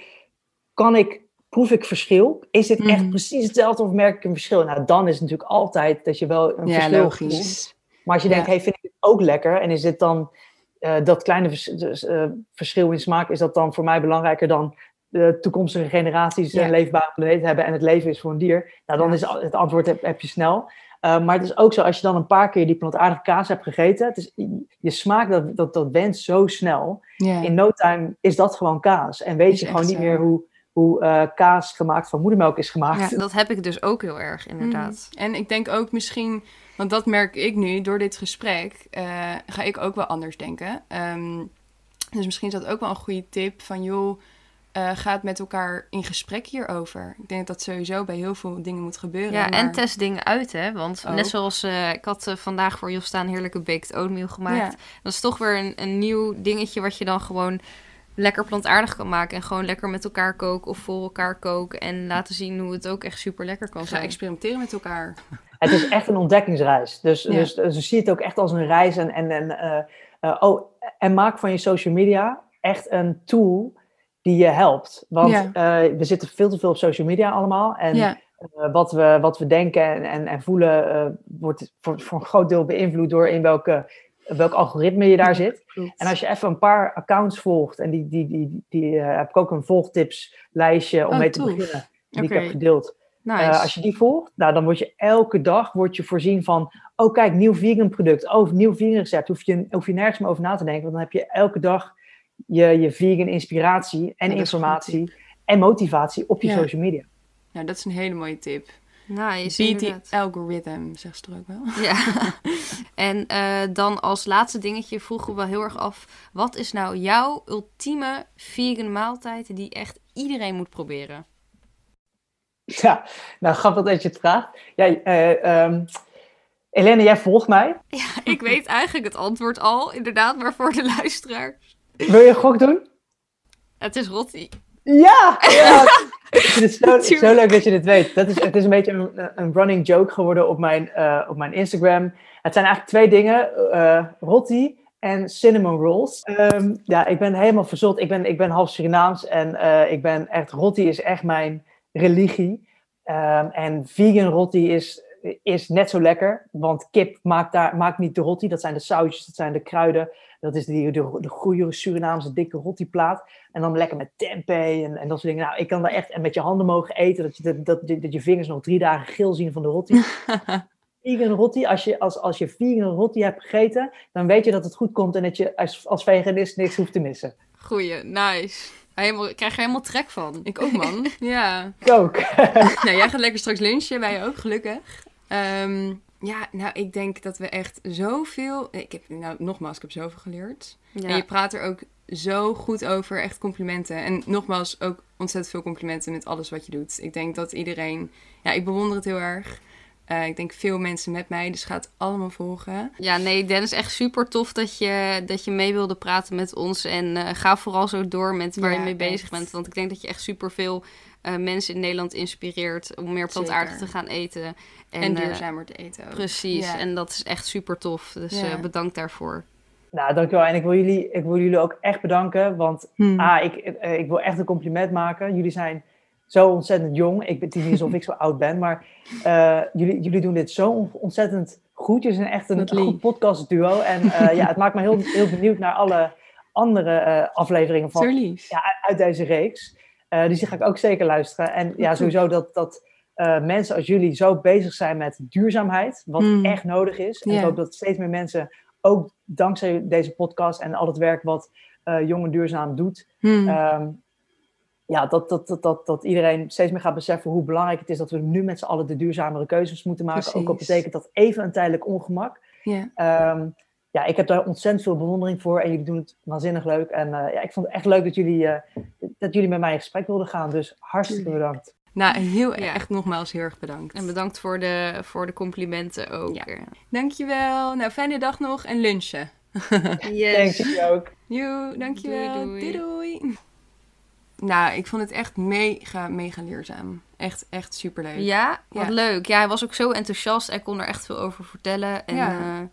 [SPEAKER 3] kan ik, proef ik verschil? Is dit echt
[SPEAKER 1] Mhm.
[SPEAKER 3] precies hetzelfde of merk ik een verschil? Nou, dan is het natuurlijk altijd dat je wel een
[SPEAKER 1] Ja,
[SPEAKER 3] verschil
[SPEAKER 1] logisch.
[SPEAKER 3] proeft. Maar als je denkt, hey, vind ik het ook lekker? En is dit dan, eh, dat kleine vers- dus, eh, verschil in smaak, is dat dan voor mij belangrijker dan de toekomstige generaties een leefbare planeet hebben en het leven is voor een dier? Nou, dan is het antwoord heb, heb je snel. Uh, maar het is ook zo, als je dan een paar keer die plantaardige kaas hebt gegeten, het is, je smaak dat, dat, dat went zo snel. In no time is dat gewoon kaas. En weet
[SPEAKER 1] Is
[SPEAKER 3] je gewoon niet
[SPEAKER 1] zo.
[SPEAKER 3] meer hoe, hoe uh, kaas gemaakt van moedermelk is gemaakt.
[SPEAKER 2] Ja, dat heb ik dus ook heel erg, inderdaad.
[SPEAKER 1] Mhm. En ik denk ook misschien, want dat merk ik nu door dit gesprek, eh, ga ik ook wel anders denken. Ehm, dus misschien is dat ook wel een goede tip van joh, eh, ga het met elkaar in gesprek hierover. Ik denk dat dat sowieso bij heel veel dingen moet gebeuren.
[SPEAKER 2] Ja, en test dingen uit, hè. Want
[SPEAKER 1] Ook.
[SPEAKER 2] net zoals eh, ik had eh, vandaag voor Jostaan een heerlijke baked oatmeal gemaakt.
[SPEAKER 1] Ja.
[SPEAKER 2] Dat is toch weer een, een nieuw dingetje wat je dan gewoon lekker plantaardig kan maken. En gewoon lekker met elkaar koken of voor elkaar koken. En laten zien hoe het ook echt super lekker kan
[SPEAKER 1] Ga
[SPEAKER 2] zijn.
[SPEAKER 1] experimenteren met elkaar.
[SPEAKER 3] Het is echt een ontdekkingsreis. Dus,
[SPEAKER 1] Ja.
[SPEAKER 3] dus, dus zie het ook echt als een reis. En, en, en, eh, eh, oh, en maak van je social media echt een tool die je helpt. Want
[SPEAKER 1] Ja.
[SPEAKER 3] eh, we zitten veel te veel op social media allemaal. En
[SPEAKER 1] ja,
[SPEAKER 3] eh, wat, we, wat we denken en, en, en voelen eh, wordt voor, voor een groot deel beïnvloed door in welke, welk algoritme je daar zit. En als je even een paar accounts volgt, en die, die, die, die heb ik ook een volgtipslijstje om
[SPEAKER 1] Oh,
[SPEAKER 3] mee te
[SPEAKER 1] tof.
[SPEAKER 3] beginnen, die ik heb gedeeld.
[SPEAKER 2] Nice.
[SPEAKER 3] Als je die volgt, nou, dan word je elke dag word je voorzien van, oh kijk, nieuw vegan product, oh, nieuw vegan recept. Hoef je, hoef je nergens meer over na te denken, want dan heb je elke dag je, je vegan inspiratie en
[SPEAKER 1] Ja,
[SPEAKER 3] informatie en motivatie op je
[SPEAKER 1] Ja.
[SPEAKER 3] social media.
[SPEAKER 1] Nou, dat is een hele mooie tip.
[SPEAKER 2] nice,
[SPEAKER 1] Beat the
[SPEAKER 2] inderdaad.
[SPEAKER 1] algorithm, zegt ze er ook wel.
[SPEAKER 2] Ja. en eh, dan als laatste dingetje vroegen we wel heel erg af. Wat is nou jouw ultieme vegan maaltijd die echt iedereen moet proberen?
[SPEAKER 3] Ja, nou grappig dat je het vraagt. Ja, eh, ehm, Helene, jij volgt mij.
[SPEAKER 2] Ja, ik weet eigenlijk het antwoord al, inderdaad, maar voor de luisteraar.
[SPEAKER 3] Wil je een gok doen?
[SPEAKER 2] Het is rotti.
[SPEAKER 3] Ja! ja. Het zo,
[SPEAKER 2] Natuurlijk.
[SPEAKER 3] zo leuk dat je dit weet. Dat is, het is een beetje een, een running joke geworden op mijn, eh, op mijn Instagram. Het zijn eigenlijk twee dingen. roti en cinnamon rolls. Ehm, ja, ik ben helemaal verzot. Ik ben, ik ben half Surinaams en eh, ik ben echt... Roti is echt mijn religie. Ehm, en vegan roti is, is net zo lekker. Want kip maakt, daar, maakt niet de roti. Dat zijn de sausjes, dat zijn de kruiden. Dat is die, de, de goede Surinaamse dikke rotiplaat. En dan lekker met tempeh en, en dat soort dingen. Nou, ik kan daar echt en met je handen mogen eten. Dat je, dat, dat, dat je vingers nog drie dagen geel zien van de roti. vegan roti, als je, als, als je vegan roti hebt gegeten, dan weet je dat het goed komt en dat je als, als veganist niks hoeft te missen.
[SPEAKER 2] Goeie, nice. Helemaal, ik krijg er helemaal trek van.
[SPEAKER 1] Ik ook, man. ja.
[SPEAKER 3] Ik ook.
[SPEAKER 1] nou, jij gaat lekker straks lunchen, wij ook, gelukkig. Ehm, ja, nou, ik denk dat we echt zoveel... Ik heb, nou, nogmaals, ik heb zoveel geleerd. En je praat er ook zo goed over, echt complimenten. En nogmaals, ook ontzettend veel complimenten met alles wat je doet. Ik denk dat iedereen... Ja, ik bewonder het heel erg. Eh, ik denk veel mensen met mij, dus ga het allemaal volgen.
[SPEAKER 2] Ja, nee, Dennis, echt super tof dat je, dat je mee wilde praten met ons. En eh, ga vooral zo door met waar
[SPEAKER 1] Ja,
[SPEAKER 2] je mee bezig
[SPEAKER 1] echt.
[SPEAKER 2] bent. Want ik denk dat je echt super veel mensen in Nederland inspireert om meer plantaardig
[SPEAKER 1] Zeker.
[SPEAKER 2] te gaan eten. En,
[SPEAKER 1] En,
[SPEAKER 2] eh,
[SPEAKER 1] duurzamer te eten ook.
[SPEAKER 2] precies,
[SPEAKER 1] Ja.
[SPEAKER 2] en dat is echt super tof. Dus
[SPEAKER 1] Ja.
[SPEAKER 2] eh, bedankt daarvoor.
[SPEAKER 3] Nou, dankjewel. En ik wil jullie, ik wil jullie ook echt bedanken, want
[SPEAKER 1] Hmm.
[SPEAKER 3] ah, ik, eh, ik wil echt een compliment maken. Jullie zijn zo ontzettend jong. Ik ben het is niet alsof ik zo oud ben, maar eh, jullie, jullie doen dit zo on- ontzettend goed. Jullie zijn echt een, een goed podcastduo. En eh, ja, het maakt me heel, heel benieuwd naar alle andere eh, afleveringen van, ja, uit deze reeks. Eh, dus die ga ik ook zeker luisteren. En ja, sowieso dat, dat eh, mensen als jullie zo bezig zijn met duurzaamheid, wat
[SPEAKER 1] Hmm.
[SPEAKER 3] echt nodig is. En ik hoop dat steeds meer mensen, ook dankzij deze podcast en al het werk wat eh Jong en Duurzaam doet,
[SPEAKER 1] Hmm.
[SPEAKER 3] ehm, ja, dat, dat, dat, dat, dat iedereen steeds meer gaat beseffen hoe belangrijk het is dat we nu met z'n allen de duurzamere keuzes moeten maken. Ook al betekent dat even een tijdelijk ongemak.
[SPEAKER 1] Ja.
[SPEAKER 3] Ehm, ja, ik heb daar ontzettend veel bewondering voor en jullie doen het waanzinnig leuk. En uh, ja, ik vond het echt leuk dat jullie, uh, dat jullie met mij in gesprek wilden gaan. Dus hartstikke bedankt.
[SPEAKER 1] Nou, heel ja. echt nogmaals heel erg bedankt.
[SPEAKER 2] En bedankt voor de, voor de complimenten ook. Ja.
[SPEAKER 1] Dankjewel. Nou, fijne dag nog en lunchen.
[SPEAKER 3] yes. Dank je ook.
[SPEAKER 1] Jo, dankjewel. Doei doei. doei doei. Nou, ik vond het echt mega, mega leerzaam. Echt, echt superleuk.
[SPEAKER 2] Ja, wat leuk. Ja, hij was ook zo enthousiast. Hij kon er echt veel over vertellen. En, ja. Uh,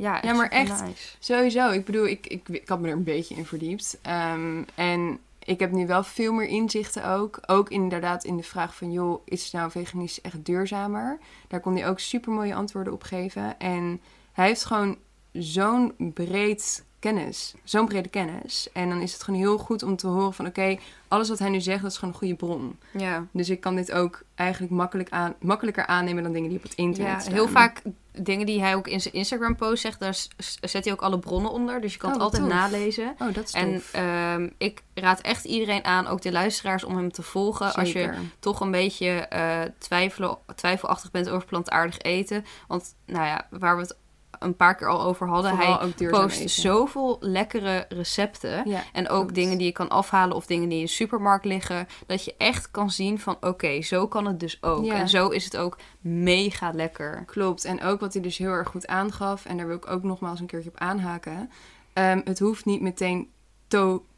[SPEAKER 2] ja,
[SPEAKER 1] ja, maar echt sowieso. Ik bedoel, ik, ik, ik had me er een beetje in verdiept. Um, en ik heb nu wel veel meer inzichten ook. Ook inderdaad in de vraag van, joh, is nou veganistisch echt duurzamer? Daar kon hij ook super mooie antwoorden op geven. En hij heeft gewoon zo'n breed kennis. Zo'n brede kennis. En dan is het gewoon heel goed om te horen van... oké, alles wat hij nu zegt, dat is gewoon een goede bron.
[SPEAKER 2] Ja.
[SPEAKER 1] Dus ik kan dit ook eigenlijk makkelijk aan, makkelijker aannemen... dan dingen die op het internet
[SPEAKER 2] ja, Heel vaak dingen die hij ook in zijn Instagram-post zegt... daar zet hij ook alle bronnen onder. Dus je kan het oh, altijd nalezen.
[SPEAKER 1] Oh, dat is
[SPEAKER 2] En
[SPEAKER 1] ehm,
[SPEAKER 2] ik raad echt iedereen aan, ook de luisteraars... om hem te volgen als je toch een beetje uh, twijfel, twijfelachtig bent over plantaardig eten. Want nou ja, waar we het een paar keer al over hadden. Hij post zoveel lekkere recepten. en ook dingen die je kan afhalen of dingen die in de supermarkt liggen. Dat je echt kan zien van oké, zo kan het dus ook. En zo is het ook mega lekker.
[SPEAKER 1] Klopt. En ook wat hij dus heel erg goed aangaf. En daar wil ik ook nogmaals een keertje op aanhaken. Um, het hoeft niet meteen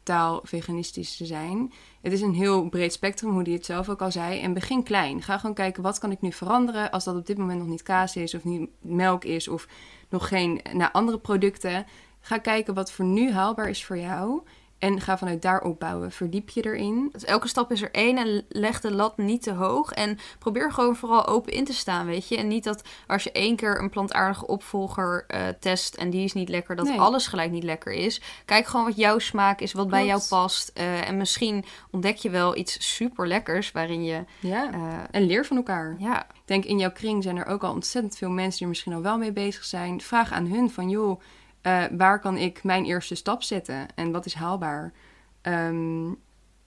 [SPEAKER 1] totaal veganistisch te zijn. Het is een heel breed spectrum, hoe die het zelf ook al zei. En begin klein. Ga gewoon kijken, wat kan ik nu veranderen als dat op dit moment nog niet kaas is of niet melk is of nog geen naar andere producten. Ga kijken wat voor nu haalbaar is voor jou. En ga vanuit daar opbouwen. Verdiep je erin.
[SPEAKER 2] Dus elke stap is er één en leg de lat niet te hoog. En probeer gewoon vooral open in te staan, weet je. En niet dat als je één keer een plantaardige opvolger uh, test en die is niet lekker, dat alles gelijk niet lekker is. Kijk gewoon wat jouw smaak is, wat bij jou past. Uh, en misschien ontdek je wel iets super lekkers waarin je...
[SPEAKER 1] Ja, uh, en leer van elkaar.
[SPEAKER 2] Ja.
[SPEAKER 1] Ik denk in jouw kring zijn er ook al ontzettend veel mensen die er misschien al wel mee bezig zijn. Vraag aan hun van, joh uh, waar kan ik mijn eerste stap zetten en wat is haalbaar? Um,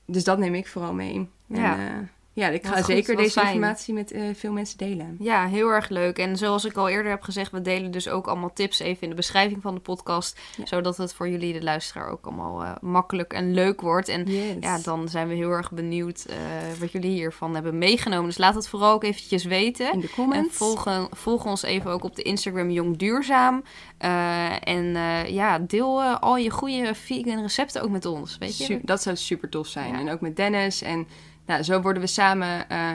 [SPEAKER 1] dus dat neem ik vooral mee.
[SPEAKER 2] Ja.
[SPEAKER 1] En, uh, ja, ik ga zeker deze informatie met uh, veel mensen delen.
[SPEAKER 2] Ja, heel erg leuk. En zoals ik al eerder heb gezegd, we delen dus ook allemaal tips even in de beschrijving van de podcast. Zodat het voor jullie, de luisteraar, ook allemaal uh, makkelijk en leuk wordt. En
[SPEAKER 1] yes.
[SPEAKER 2] ja, dan zijn we heel erg benieuwd uh, wat jullie hiervan hebben meegenomen. Dus laat het vooral ook eventjes weten.
[SPEAKER 1] In de comments.
[SPEAKER 2] En volg, volg ons even ook op de Instagram Jong Duurzaam. en ja, deel al je goede vegan recepten ook met ons. Weet je?
[SPEAKER 1] Super, dat zou super tof zijn. Ja. En ook met Dennis en nou, zo worden we samen, uh,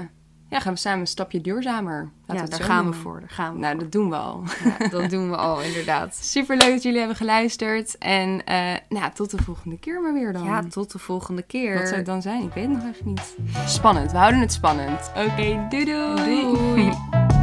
[SPEAKER 1] ja, gaan we samen een stapje duurzamer.
[SPEAKER 2] Laten ja, daar gaan we voor. Daar gaan we
[SPEAKER 1] nou, dat doen we al.
[SPEAKER 2] Ja, dat doen we al, inderdaad.
[SPEAKER 1] Super leuk dat jullie hebben geluisterd. En uh, nou, tot de volgende keer maar weer dan.
[SPEAKER 2] Ja, tot de volgende keer.
[SPEAKER 1] Wat zou het dan zijn? Ik weet het nog even niet. Spannend, we houden het spannend. Oké, okay, doei doei.
[SPEAKER 2] Doei.